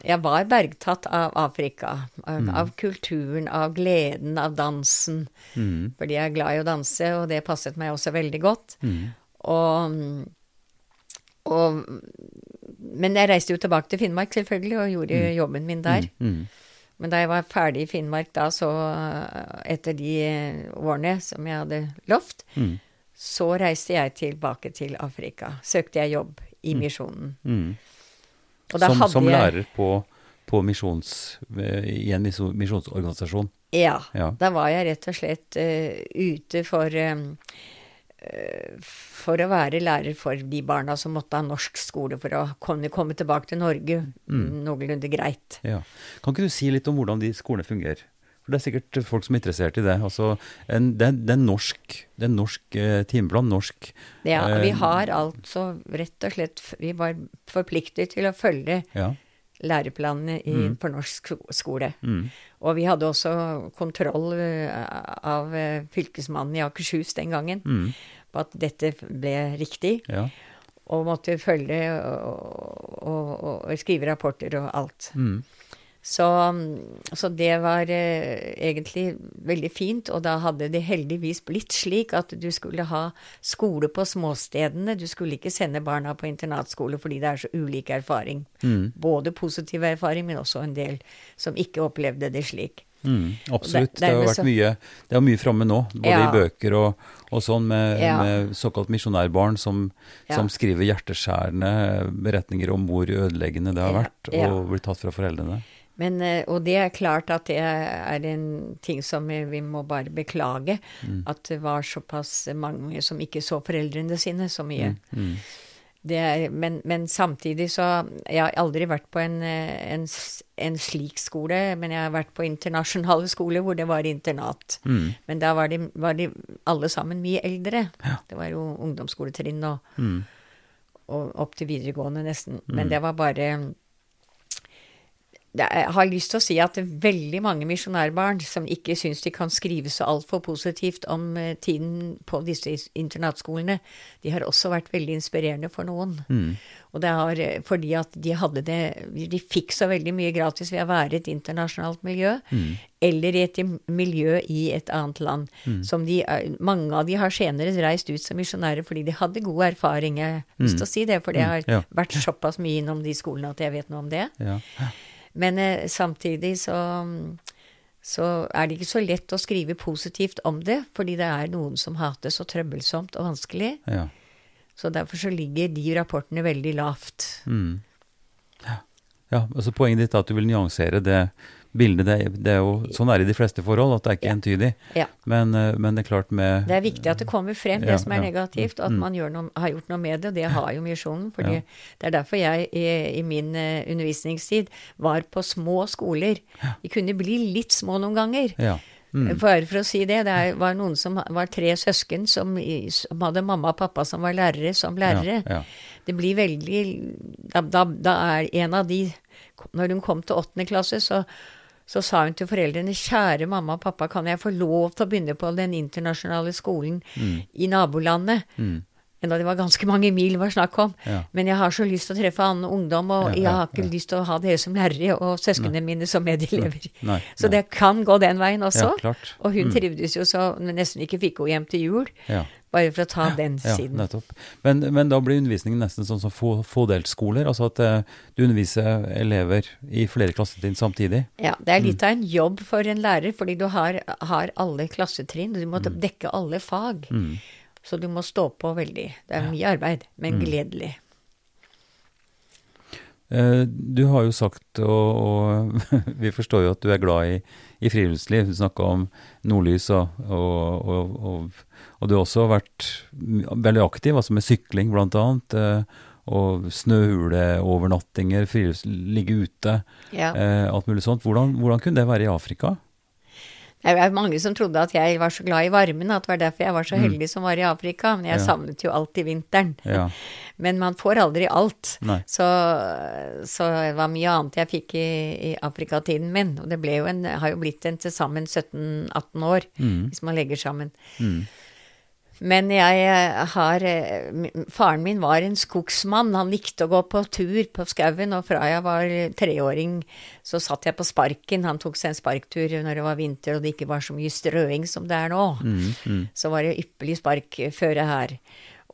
Jeg var bergtatt av Afrika. Av, av kulturen, av gleden, av dansen. Mm. Fordi jeg er glad i å danse, og det passet meg også veldig godt. Mm. Og, og Men jeg reiste jo tilbake til Finnmark, selvfølgelig, og gjorde jobben min der. Mm. Men da jeg var ferdig i Finnmark da, så etter de årene som jeg hadde lovt, Mm. så reiste jeg tilbake til Afrika. Søkte jeg jobb i misjonen. Mm. Og da Som, som lærer på, på misjons, i en misjonsorganisasjon. Ja. Ja. Da var jeg rett og slett uh, ute for eh, eh, For å være lærer for de barna som måtte ha norsk skole for å kunne komme tilbake til Norge Mm. noenlunde greit. Ja. Kan ikke du si litt om hvordan de skolene fungerer? For Det er sikkert folk som er interessert i det. Altså, en, det, det er norsk, det er norsk eh, timeplan, norsk Ja, eh, vi har altså rett og slett Vi var forpliktet til å følge Ja. Læreplanene i, for norsk skole. Mm. Og vi hadde også kontroll eh, av eh, fylkesmannen i Akershus den gangen Mm. på at dette ble riktig. Ja. Og måtte følge og, og, og skrive rapporter og alt. Mm. Så, så det var eh, egentlig veldig fint, og da hadde det heldigvis blitt slik at du skulle ha skole på småstedene. Du skulle ikke sende barna på internatskole fordi det er så ulik erfaring. Mm. Både positiv erfaring, men også en del som ikke opplevde det slik. Mm, absolutt. Det- Det, har vært så- mye, det er mye framme nå, både Ja. i bøker og, og sånn, med, Ja. med såkalt misjonærbarn som, Ja. som skriver hjerteskjærende beretninger om hvor ødeleggende det har vært ja. blir bli tatt fra foreldrene. Men, eh, og det er klart at det er en ting som vi må bare beklage. At det var såpass mange som ikke så foreldrene sine så mye. Mm. Det er, men, men samtidig så Jeg har aldri vært på en, eh, en, en slik skole, men jeg har vært på internasjonale <laughs> skoler hvor det var internat. Mm. Men da var de, var de alle sammen mye eldre. Det var jo ungdomsskoletrinn og, Mm. og opp til videregående nesten. Men det var bare Jeg har lyst til å si at det er veldig mange misjonærbarn som ikke syns de kan skrive så altfor positivt om eh, tiden på disse internatskolene, de har også vært veldig inspirerende for noen. Mm. Og det har eh, fordi at de hadde det De fikk så veldig mye gratis ved å være i et internasjonalt miljø, eller i et miljø i et annet land. Som de, eh, mange av de har senere reist ut som misjonærer fordi de hadde god erfaring. Jeg har lyst til å si det, for jeg har Ja. vært såpass mye innom de skolene at jeg vet noe om det. Ja. Men eh, samtidig så, så er det ikke så lett å skrive positivt om det, fordi det er noen som hater så trøbbelsomt og vanskelig. Ja. Så derfor så ligger de rapportene veldig lavt. Mm. Ja. ja, altså Poenget ditt er at du vil nyansere det bildet. Det, det er jo, sånn er det i de fleste forhold, at det er ikke Ja. entydig. Ja. Men, eh, men det er klart med Det er viktig at det kommer frem, det Ja, som er negativt, og at man gjør noe, har gjort noe med det. Og det har jo Misjonen. For. Det er derfor jeg i, i min eh, undervisningstid var på små skoler. De kunne bli litt små noen ganger. Ja. Mm. For, for å si det, det var noen som var tre søsken som, som hadde mamma og pappa som var lærere, som lærere. Ja, ja. Det blir veldig da, da, da er en av de Når hun kom til åttende klasse, så, så sa hun til foreldrene Kjære mamma og pappa, kan jeg få lov til å begynne på den internasjonale skolen i nabolandet? Mm. Enda det var ganske mange mil det var snakk om. Ja. Men jeg har så lyst til å treffe annen ungdom, og Ja, jeg har ikke ja. lyst til å ha dere som lærere og søsknene mine som medelever. Nei, Så det kan gå den veien også. Ja, klart. Og hun Mm. trivdes jo så nesten ikke fikk henne hjem til jul, Ja. Bare for å ta den Ja, siden. nettopp. Men, men da blir undervisningen nesten sånn som få- fådelsskoler, altså at eh, du underviser elever i flere klassetrinn samtidig. Ja, det er Mm. litt av en jobb for en lærer, fordi du har, har alle klassetrinn, og du må dekke alle fag. Mm. Så du må stå på veldig. Det er mye arbeid, men Mm. gledelig. Eh, Du har jo sagt, og, og <laughs> vi forstår jo at du er glad i, i friluftsliv. Du snakka om nordlys, og, og, og, og, du har også vært veldig aktiv, altså med sykling annet. eh, Og snøhuleovernattinger, ligge ute, Ja. eh, alt mulig sånt. Hvordan, hvordan kunne det være i Afrika? Det er mange som trodde at jeg var så glad i varmen, at det var derfor jeg var så heldig som var i Afrika. Men jeg Mm. Ja. savnet jo alltid vinteren. Ja. Men man får aldri alt. Så, så det var mye annet jeg fikk i, i Afrikatiden min. Og det ble jo en, har jo blitt en til sammen 17-18 år, Mm. hvis man legger sammen. Mm. Men jeg eh, har eh, Faren min var en skogsmann. Han likte å gå på tur på skauen, og fra jeg var treåring så satt jeg på sparken. Han tok seg en sparktur når det var vinter og det ikke var så mye strøing som det er nå. Mm. Mm. Så var det ypperlig sparkføre her.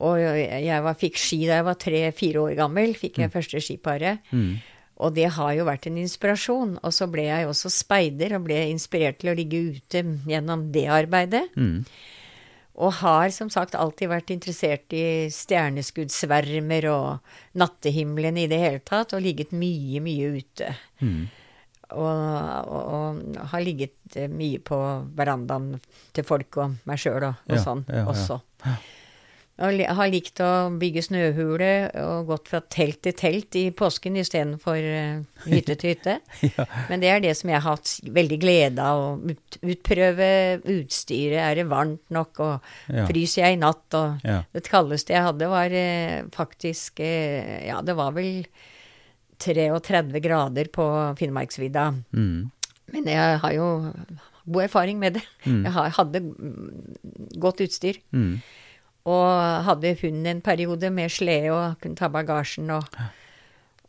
Og jeg var, fikk ski da jeg var tre-fire år gammel. Fikk jeg første skiparet. Mm. Og det har jo vært en inspirasjon. Og så ble jeg også speider, og ble inspirert til å ligge ute gjennom det arbeidet. Mm. Og har som sagt alltid vært interessert i stjerneskuddsvermer og nattehimmelen i det hele tatt, og ligget mye, mye ute. Mm. Og, og, og har ligget mye på verandaen til folk og meg sjøl og, og Ja, sånn ja, ja. også. Og har likt å bygge snøhule og gått fra telt til telt i påsken istedenfor uh, hytte til hytte. <laughs> Ja. Men det er det som jeg har hatt veldig glede av. Å ut, utprøve utstyret. Er det varmt nok? Og Ja. fryser jeg i natt? Og Ja. det kaldeste jeg hadde, var eh, faktisk eh, Ja, det var vel 33 grader på Finnmarksvidda. Mm. Men jeg har jo god erfaring med det. Mm. Jeg har, hadde mm, godt utstyr. Mm. Og hadde hund en periode med slede og kunne ta bagasjen og,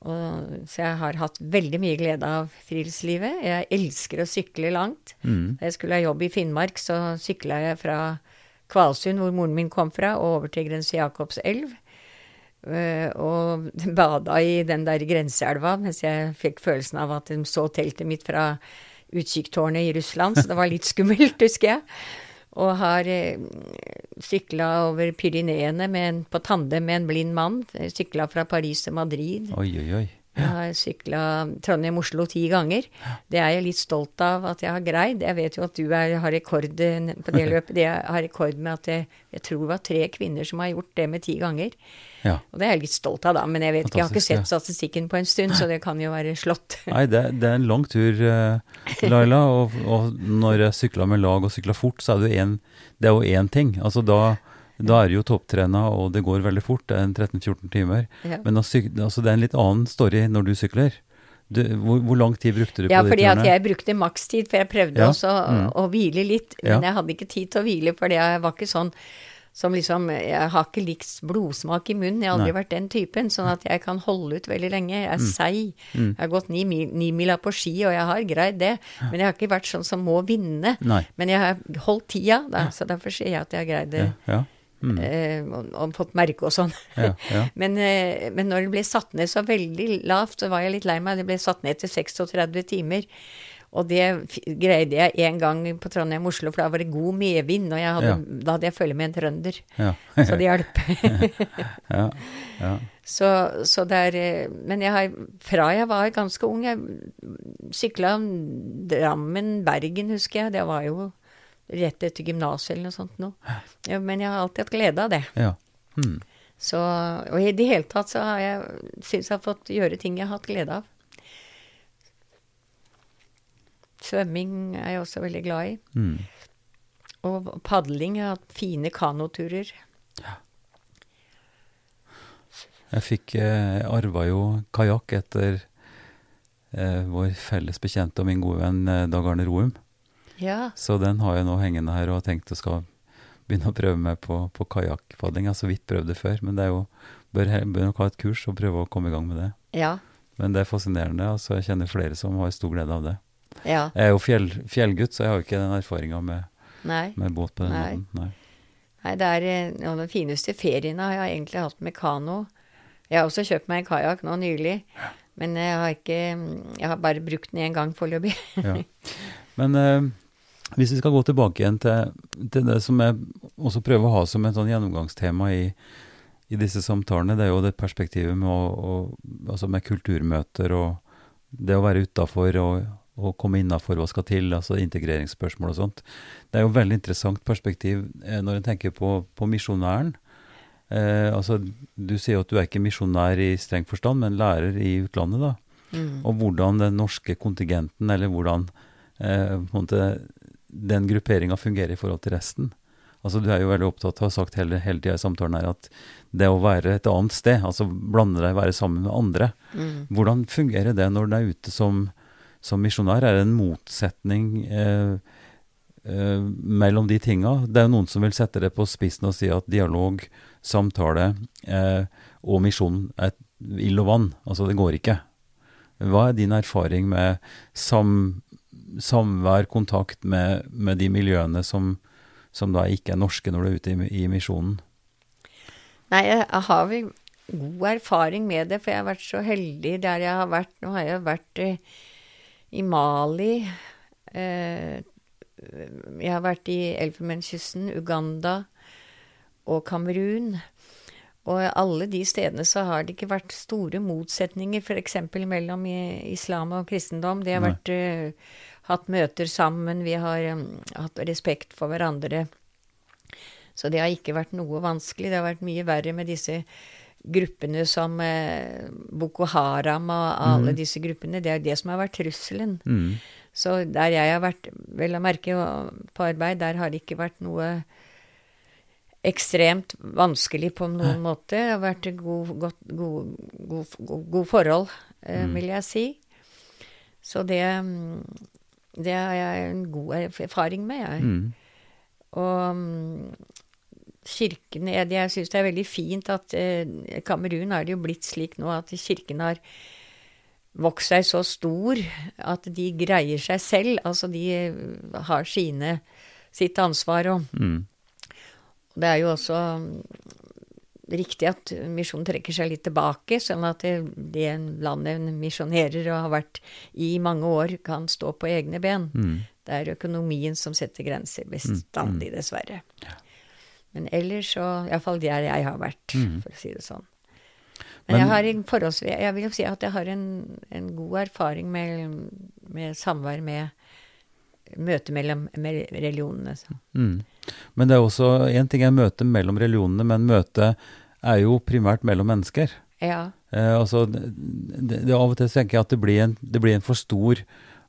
og Så jeg har hatt veldig mye glede av friluftslivet. Jeg elsker å sykle langt. Mm. Da jeg skulle ha jobb i Finnmark, så sykla jeg fra Kvalsund, hvor moren min kom fra, og over til Grense Jakobselv. Eh, og <laughs> bada i den der grenseelva mens jeg fikk følelsen av at de så teltet mitt fra utkikkstårnet i Russland, så det var litt <laughs> skummelt, husker jeg. Og har eh, sykla over Pyreneene med en- på tandem med en blind mann. Sykla fra Paris til Madrid. Oi, oi, oi. Jeg har sykla Trondheim-Oslo ti ganger. Det er jeg litt stolt av at jeg har greid. Jeg vet jo at du er, har rekord eh, på det løpet. Det jeg har rekord med at jeg, jeg tror det var tre kvinner som har gjort det med ti ganger. Ja. Og det er jeg litt stolt av, da. Men jeg vet ikke, jeg har ikke sett statistikken på en stund, så det kan jo være slått. <laughs> Nei, det, det er en lang tur, eh, Laila. Og, og når jeg sykla med lag og sykla fort, så er det én Det er jo én ting. Altså da, da er du jo topptrena, og det går veldig fort. Det er en 13-14 timer. Ja. Men altså, det er en litt annen story når du sykler. Du, hvor, hvor lang tid brukte du Ja, på de fordi at turene? jeg brukte makstid, for jeg prøvde Ja, også å, mm. å hvile litt. Ja. Men jeg hadde ikke tid til å hvile, for jeg var ikke sånn som liksom Jeg har ikke likt blodsmak i munnen. Jeg har aldri Nei. vært den typen. Sånn at jeg kan holde ut veldig lenge. Jeg er seig. Mm. Jeg har gått ni, ni mila på ski, og jeg har greid det. Men jeg har ikke vært sånn som må vinne. Nei. Men jeg har holdt tida, da, så derfor sier jeg at jeg har greid det. Ja, ja. Mm. Eh, og, og fått merke og sånn. Ja, ja. <laughs> Men, eh, men når det ble satt ned så veldig lavt, så var jeg litt lei meg. Det ble satt ned til 36 timer. Og det greide jeg en gang på Trondheim-Oslo, for da var det god medvind, og hadde, Ja. da hadde jeg følge med en trønder. ja. <laughs> Så det hjalp. <laughs> ja, ja. så, så eh, Men jeg har Fra jeg var ganske ung Jeg sykla Drammen-Bergen, husker jeg. Det var jo rett etter gymnaset eller noe sånt noe. Ja, men jeg har alltid hatt glede av det. ja. Hmm. Så, og i det hele tatt så har jeg syns jeg har fått gjøre ting jeg har hatt glede av. Svømming er jeg også veldig glad i. Mm. Og padling. Jeg har hatt fine kanoturer. Jeg fikk eh, arva jo kajakk etter eh, vår felles bekjente og min gode venn eh, Dag Arne Roum. Ja. Så den har jeg nå hengende her og har tenkt å skal begynne å prøve meg på, på kajakkpadling. Jeg har så vidt prøvd det før, men det er jo, bør, bør nok ha et kurs og prøve å komme i gang med det. Ja. Men det er fascinerende. altså Jeg kjenner flere som har stor glede av det. Ja. Jeg er jo fjell, fjellgutt, så jeg har jo ikke den erfaringa med, med båt på den Nei. måten. Nei. Nei, det er eh, noen av de fineste feriene har jeg egentlig hatt med kano. Jeg har også kjøpt meg en kajakk nå nylig, men jeg har ikke Jeg har bare brukt den én gang foreløpig. Ja. Men eh, hvis vi skal gå tilbake igjen til, til det som jeg også prøver å ha som et sånn gjennomgangstema i, i disse samtalene, det er jo det perspektivet med, å, å, altså med kulturmøter og det å være utafor og, og komme innafor hva skal til, altså integreringsspørsmål og sånt. Det er jo et veldig interessant perspektiv eh, når en tenker på, på misjonæren. Eh, altså, du sier jo at du er ikke misjonær i streng forstand, men lærer i utlandet, da. Mm. Og hvordan den norske kontingenten, eller hvordan eh, den grupperinga fungerer i forhold til resten. Altså Du er jo veldig opptatt av, har sagt hele, hele tida i samtalen her, at det å være et annet sted, altså blande deg, være sammen med andre, Mm. hvordan fungerer det når du er ute som, som misjonær? Er en motsetning eh, eh, mellom de tinga? Det er jo noen som vil sette det på spissen og si at dialog, samtale eh, og misjon er ild og vann. Altså, det går ikke. Hva er din erfaring med sam, samvær, kontakt med, med de miljøene som, som da ikke er norske når du er ute i, i misjonen? Nei, jeg har vel god erfaring med det, for jeg har vært så heldig der jeg har vært. Nå har jeg vært eh, i Mali. Eh, jeg har vært i Elfenbenskysten, Uganda og Kamerun. Og alle de stedene så har det ikke vært store motsetninger, f.eks. mellom islam og kristendom. De har vært, uh, hatt møter sammen, vi har um, hatt respekt for hverandre. Så det har ikke vært noe vanskelig. Det har vært mye verre med disse gruppene som eh, Boko Haram og alle mm. disse gruppene. Det er jo det som har vært trusselen. Mm. Så der jeg har vært, vel å merke, på arbeid, der har det ikke vært noe ekstremt vanskelig på noen måte. Det har vært god, godt, god, god, god, god forhold, eh, Mm. vil jeg si. Så det, mm, det har jeg en god erfaring med, jeg. Mm. Og mm, kirken Jeg, jeg syns det er veldig fint at eh, Kamerun er det jo blitt slik nå at kirken har vokst seg så stor at de greier seg selv. Altså de eh, har sine sitt ansvar og Mm. det er jo også mm, riktig at misjonen trekker seg litt tilbake, sånn at det, det landet misjonerer og har vært i mange år, kan stå på egne ben. Mm. Det er økonomien som setter grenser bestandig, dessverre. Men ellers så Iallfall der jeg har vært, Mm. for å si det sånn. Men- Men, jeg har en forholdsvis Jeg vil jo si at jeg har en, en god erfaring med, med samvær med Møte mellom med religionene. så. Mm. Men det er også én ting er møte mellom religionene, men møtet er jo primært mellom mennesker. Ja. Eh, altså, det, det, av og til tenker jeg at det blir en, det blir en for stor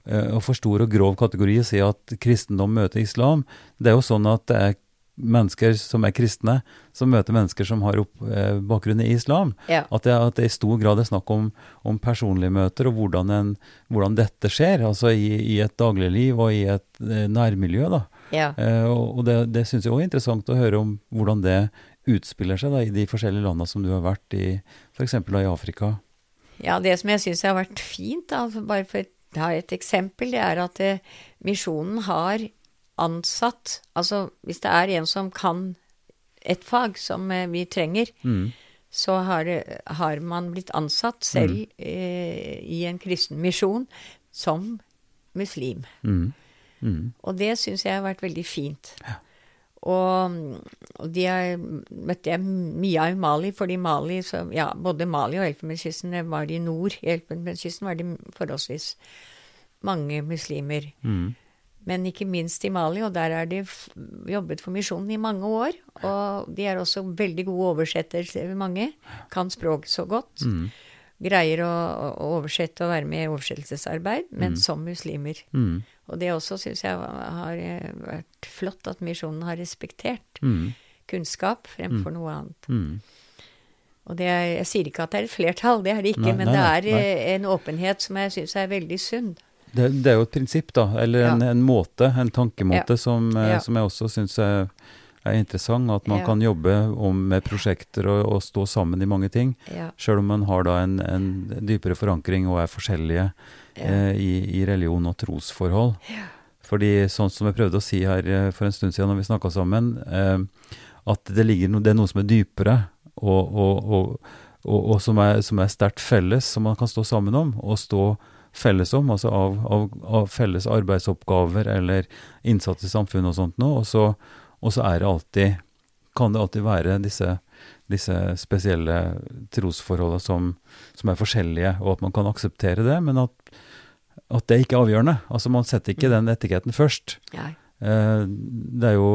eh, for stor og grov kategori å si at kristendom møter islam. Det er jo sånn at det er mennesker som er kristne, som møter mennesker som har opp, eh, bakgrunn i islam. ja. At det, at det i stor grad er snakk om, om personlige møter, og hvordan, en, hvordan dette skjer. Altså i, i et dagligliv og i et eh, nærmiljø. da. ja. Eh, og og det, det syns jeg òg er interessant å høre om hvordan det utspiller seg da, i de forskjellige landene som du har vært i, f.eks. i Afrika. Ja, det som jeg syns har vært fint, da, bare for å ta et eksempel, det er at eh, misjonen har ansatt Altså hvis det er en som kan et fag som eh, vi trenger, Mm. så har, har man blitt ansatt selv eh, i en kristen misjon som muslim. Mm. Mm. Og det syns jeg har vært veldig fint. Og, og de har, møtte jeg mye av i Mali, fordi Mali, så, ja, både Mali og Elfenbenskysten var i nord. I Elfenbenskysten var det forholdsvis mange muslimer. Mm. Men ikke minst i Mali, og der har de jobbet for misjonen i mange år. Og de er også veldig gode oversettere, mange. Kan språk så godt. Mm. Greier å, å oversette og være med i oversettelsesarbeid, men som muslimer. Mm. Og det også syns jeg har eh, vært flott at misjonen har respektert Mm. kunnskap fremfor noe annet. Mm. Og det er, jeg sier ikke at det er et flertall, det er det ikke, Nei, men nei, det er nei. eh, en åpenhet som jeg syns er veldig sunn. Det, det er jo et prinsipp, da, eller en, Ja. en måte, en tankemåte, Ja. som, eh, Ja. som jeg også syns er, er interessant. At man Ja. kan jobbe om, med prosjekter og, og stå sammen i mange ting. Ja. Sjøl om man har da en, en dypere forankring og er forskjellige ja. eh, i, i religion og trosforhold. Fordi sånn som jeg prøvde å si her eh, for en stund siden når vi snakka sammen, eh, at det, ligger no, det er noe som er dypere, og, og, og, og som er, som er sterkt felles, som man kan stå sammen om, og stå felles om, altså av, av, av felles arbeidsoppgaver eller innsats i samfunnet og sånt noe. Og så, og så er det alltid, kan det alltid være disse, disse spesielle trosforholdene som, som er forskjellige, og at man kan akseptere det, men at, at det ikke er avgjørende. Altså Man setter ikke den etiketten først. Nei. Eh, det er jo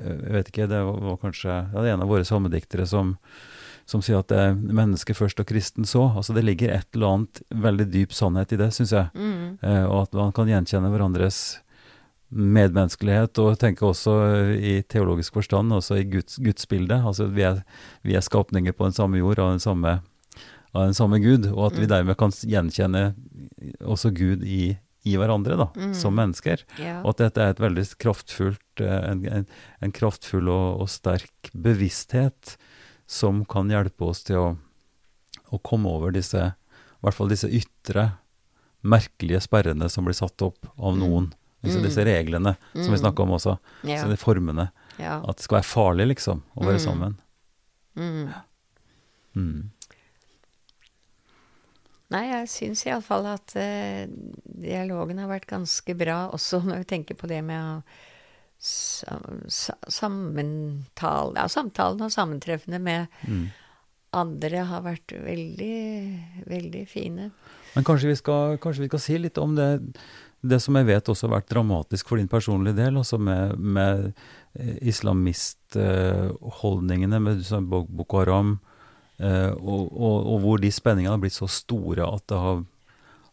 Jeg vet ikke, det var kanskje det er en av våre salmediktere som, som sier at det er mennesket først og kristen så. Altså Det ligger et eller annet veldig dyp sannhet i det, syns jeg. Mm. Eh, og at man kan gjenkjenne hverandres medmenneskelighet, og tenke også i teologisk forstand, også i Guds, gudsbildet. Altså vi er, vi er skapninger på den samme jord av den samme, av den samme Gud, og at vi Mm. dermed kan gjenkjenne også Gud i, i hverandre, da, Mm. som mennesker. Ja. Og at dette er et veldig kraftfullt, eh, en, en, en kraftfull og, og sterk bevissthet som kan hjelpe oss til å, å komme over disse, i hvert fall disse ytre, merkelige sperrene som blir satt opp av Mm. noen. Mm. disse reglene som vi Mm. snakka om også. ja. Så de formene. ja. At det skal være farlig, liksom, å være Mm. sammen. Mm. Mm. Nei, jeg syns iallfall at uh, dialogen har vært ganske bra, også når vi tenker på det med å sammentale Ja, samtalen og sammentreffene med Mm. andre har vært veldig, veldig fine. Men kanskje vi, skal, kanskje vi skal si litt om det, det som jeg vet også har vært dramatisk for din personlige del, altså med, med eh, islamistholdningene med Boko Haram, eh, og, og, og hvor de spenningene har blitt så store at det, har,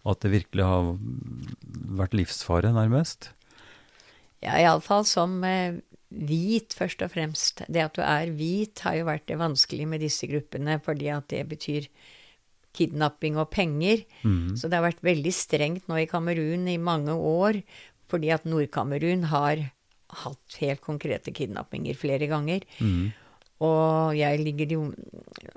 at det virkelig har vært livsfare, nærmest. Ja, iallfall som eh, hvit, først og fremst. Det at du er hvit, har jo vært det vanskelige med disse gruppene, fordi at det betyr kidnapping og penger. Mm. Så det har vært veldig strengt nå i Kamerun i mange år, fordi at Nord-Kamerun har hatt helt konkrete kidnappinger flere ganger. Mm. Og jeg ligger jo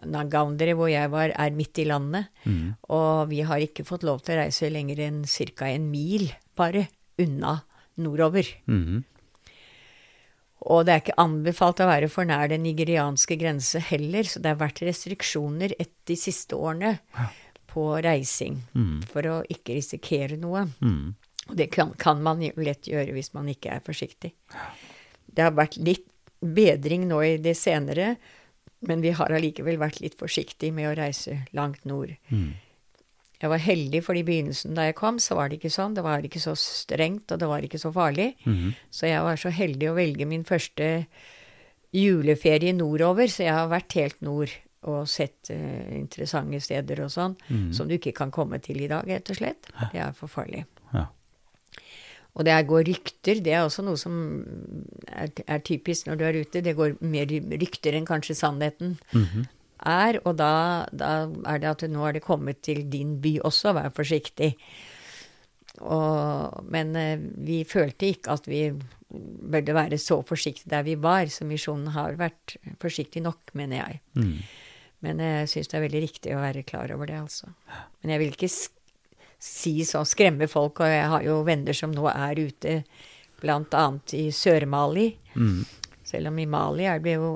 Nagaundere, hvor jeg var, er midt i landet. Mm. Og vi har ikke fått lov til å reise lenger enn ca. en mil, bare, unna nordover. Mhm. Og det er ikke anbefalt å være for nær den nigerianske grense heller, så det har vært restriksjoner etter de siste årene på reising mm. for å ikke risikere noe. Mm. Og det kan, kan man lett gjøre hvis man ikke er forsiktig. Det har vært litt bedring nå i det senere, men vi har allikevel vært litt forsiktige med å reise langt nord. Mhm. Jeg var heldig, for i begynnelsen da jeg kom, så var det ikke sånn. Det var ikke så strengt, og det var ikke så farlig. Mhm. Så jeg var så heldig å velge min første juleferie nordover, så jeg har vært helt nord og sett uh, interessante steder og sånn, Mhm. som du ikke kan komme til i dag, rett og slett. Det er for farlig. Ja. Og det går rykter, det er også noe som er, er typisk når du er ute. Det går mer rykter enn kanskje sannheten Mhm. Er, og da, da er det at nå er det kommet til din by også, vær forsiktig. Og, men eh, vi følte ikke at vi burde være så forsiktige der vi var, så misjonen har vært forsiktig nok, mener jeg. Mm. Men jeg syns det er veldig riktig å være klar over det, altså. Men jeg vil ikke si sånn skremme folk, og jeg har jo venner som nå er ute, annet i Sør-Mali. Mm. Selv om i Mali er det jo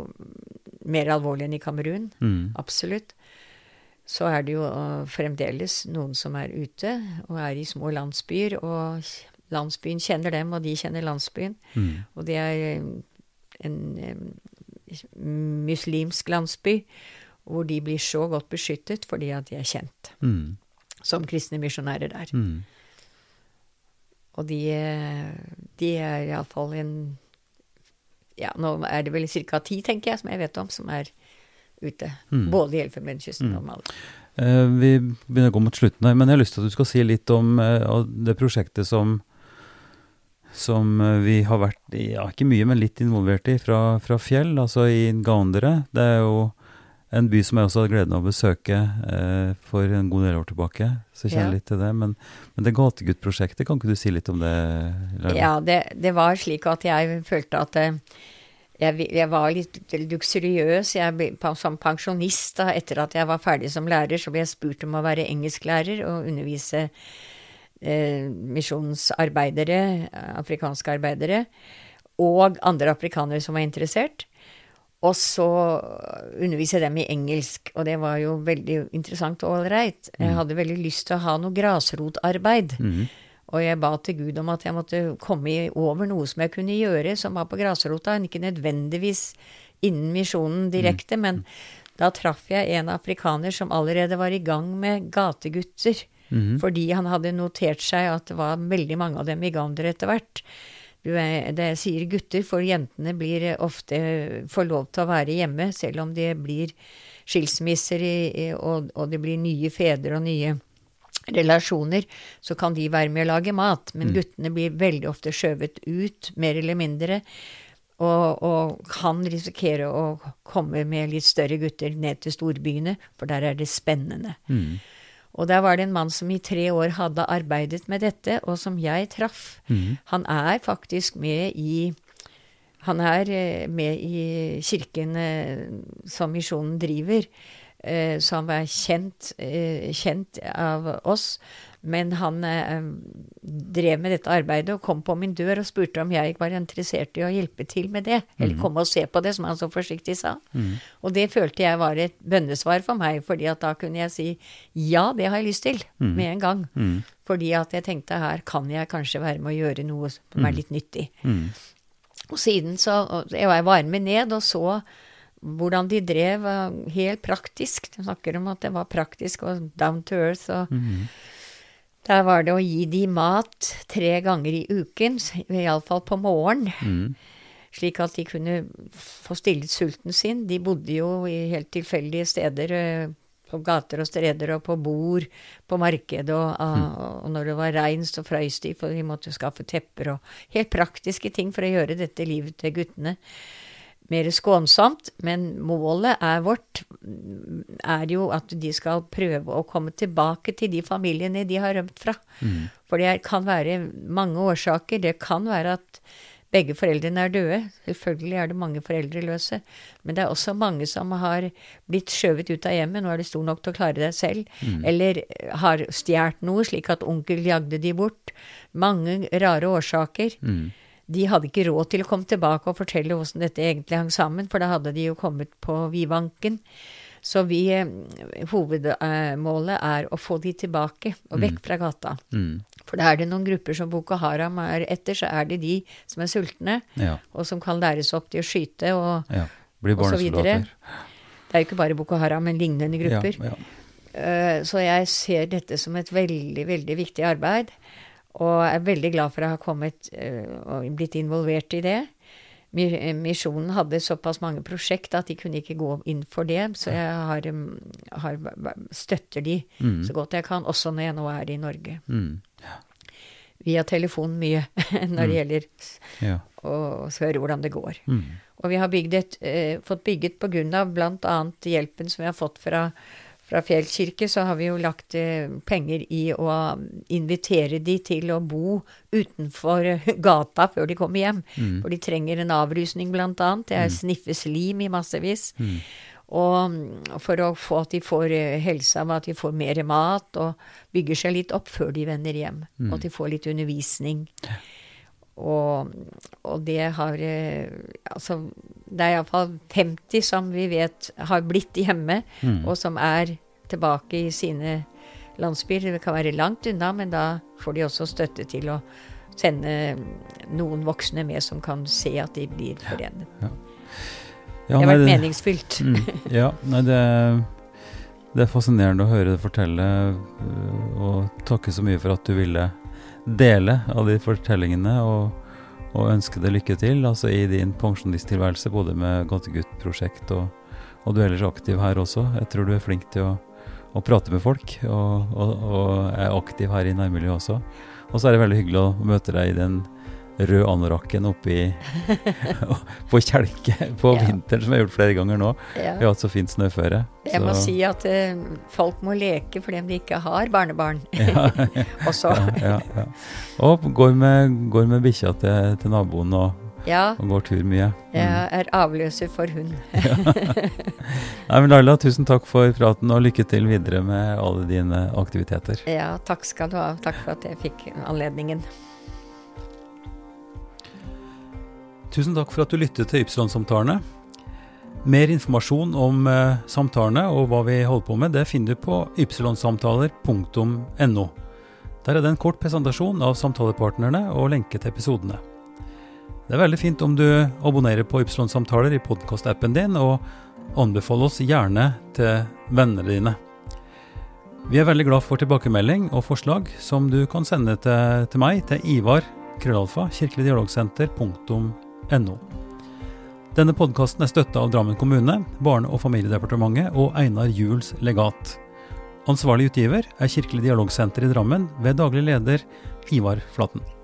mer alvorlig enn i Kamerun. Mm. Absolutt. Så er det jo uh, fremdeles noen som er ute og er i små landsbyer, og landsbyen kjenner dem, og de kjenner landsbyen. Mm. Og det er en, en um, muslimsk landsby hvor de blir så godt beskyttet fordi at de er kjent mm. som kristne misjonærer der. Mhm. Og de, eh, de er iallfall en Ja, nå er det vel ca. ti, tenker jeg, som jeg vet om, som er ute. Mm. Både i Elfenbenskysten og Mali. Eh, vi begynner å gå mot slutten her, men jeg har lyst til at du skal si litt om eh, det prosjektet som, som eh, vi har vært, ja ikke mye, men litt involvert i fra, fra Fjell, altså i Gaundere. Det er jo en by som jeg også hadde gleden av å besøke eh, for en god del år tilbake, så jeg kjenner Ja. litt til det. Men, men det Gategutt-prosjektet, kan ikke du si litt om det? Laila? Ja, det, det var slik at jeg følte at eh, jeg, jeg var litt luksuriøs. Jeg som pensjonist da, etter at jeg var ferdig som lærer, så ble jeg spurt om å være engelsklærer og undervise eh, misjonsarbeidere, afrikanske arbeidere, og andre afrikanere som var interessert. Og så undervise dem i engelsk, og det var jo veldig interessant og ålreit. Jeg hadde veldig lyst til å ha noe grasrotarbeid. Mm. Og jeg ba til Gud om at jeg måtte komme over noe som jeg kunne gjøre, som var på grasrota. Ikke nødvendigvis innen misjonen direkte, Mm. men da traff jeg en afrikaner som allerede var i gang med gategutter. Mhm. Fordi han hadde notert seg at det var veldig mange av dem i Gander etter hvert. Du er, det sier gutter, for jentene blir ofte får lov til å være hjemme, selv om det blir skilsmisser i, og, og det blir nye fedre og nye relasjoner, så kan de være med å lage mat. Men guttene blir veldig ofte skjøvet ut, mer eller mindre. Og, og kan risikere å komme med litt større gutter ned til storbyene, for der er det spennende. Mm. Og der var det en mann som i tre år hadde arbeidet med dette, og som jeg traff. Mm. Han er faktisk med i Han er eh, med i kirken eh, som misjonen driver, Så han er kjent, eh, kjent av oss. Men han eh, drev med dette arbeidet og kom på min dør og spurte om jeg var interessert i å hjelpe til med det. Eller komme og se på det, som han så forsiktig sa. Og det følte jeg var et bønnesvar for meg, fordi at da kunne jeg si ja, det har jeg lyst til, med en gang. Mm. Fordi at jeg tenkte her kan jeg kanskje være med å gjøre noe som er litt nyttig. Mm. Og siden så og Jeg var med ned og så hvordan de drev helt praktisk. De snakker om at det var praktisk og down to earth. og Mhm. Der var det å gi de mat tre ganger i uken, iallfall på morgenen. Mm. Slik at de kunne få stillet sulten sin. De bodde jo i helt tilfeldige steder. eh, På gater og streder og på bord på markedet. Og, ah, og når det var regn, så frøys de, for de måtte skaffe tepper og helt praktiske ting for å gjøre dette livet til guttene mer skånsomt. Men målet er vårt mm, er jo at de skal prøve å komme tilbake til de familiene de har rømt fra. For det kan være mange årsaker. Det kan være at begge foreldrene er døde. Selvfølgelig er det mange foreldreløse. Men det er også mange som har blitt skjøvet ut av hjemmet. Nå er du stor nok til å klare deg selv. Eller har stjålet noe, slik at onkel jagde de bort. Mange rare årsaker. Mm. De hadde ikke råd til å komme tilbake og fortelle hvordan dette egentlig hang sammen, for da hadde de jo kommet på vidvanken. Så vi, eh, hovedmålet er å få de tilbake og vekk fra gata. Mm. For da er det noen grupper som Boko Haram er etter, så er det de som er sultne, Ja. og som kan læres opp til å skyte og, ja. Og så videre. Det er jo ikke bare Boko Haram, men lignende grupper. Ja. Eh, Så jeg ser dette som et veldig, veldig viktig arbeid, og er veldig glad for å ha kommet eh, og blitt involvert i det. Mi- Misjonen hadde såpass mange prosjekt at de kunne ikke gå inn for det, så jeg har, um, har støtter de Mm. så godt jeg kan, også når jeg nå er i Norge. Mm. Via telefon mye <laughs> når det gjelder ja. å høre hvordan det går. Mm. Og vi har bygget et, eh, fått bygget på grunn av bl.a. hjelpen som vi har fått fra, fra Fjell kirke, så har vi jo lagt eh, penger i å invitere de til å bo utenfor eh, <laughs> gata før de kommer hjem. Mm. For de trenger en avrusning, bl.a. Det er sniffes lim i massevis. Mm. Og mm, for å få at de får helsa helse at de får mer mat og bygger seg litt opp før de vender hjem. Mm. Og at de får litt undervisning. Og, og det har eh, Altså, det er iallfall 50 som vi vet har blitt hjemme, Mm. og som er tilbake i sine landsbyer. Det kan være langt unna, men da får de også støtte til å sende noen voksne med som kan se at de blir forenet. Ja, det har vært meningsfylt. Mm, ja, nei, det, det er fascinerende å høre deg fortelle, øh, og takke så mye for at du ville dele av de fortellingene, og, og ønske deg lykke til altså i din pensjonisttilværelse, både med Godtegutt-prosjekt og, og du er ellers aktiv her også. Jeg tror du er flink til å, å prate med folk, og, og, og er aktiv her i nærmiljøet også. Og så er det veldig hyggelig å møte deg i den røde anorakken oppi <laughs> på kjelke på Ja. vinteren, som jeg har gjort flere ganger nå. Ja. Vi har hatt så fint snøføre. Jeg må si at uh, folk må leke fordi de ikke har barnebarn <laughs> <laughs> også. ja, ja, ja. Og går med, går med bikkja til, til naboen og, og går tur mye. jeg er avløser for hund. Nei, men Laila, tusen takk for praten, og lykke til videre med alle dine aktiviteter. Ja, takk skal du ha. Takk for at jeg fikk anledningen. Tusen takk for at du lyttet til Ypsilon-samtalene. Mer informasjon om eh, samtalene og hva vi holder på med, det finner du på ypsilonsamtaler.no. Der er det en kort presentasjon av samtalepartnerne og lenke til episodene. Det er veldig fint om du abonnerer på Ypsilon-samtaler i podkastappen din, og anbefaler oss gjerne til vennene dine. Vi er veldig glad for tilbakemelding og forslag som du kan sende til, til meg til Ivar krøllalfa kirkeligdialogsenter.no. Denne podkasten er støtta av Drammen kommune, Barne- og familiedepartementet og Einar Juels legat. Ansvarlig utgiver er Kirkelig dialogsenter i Drammen ved daglig leder Ivar Flaten.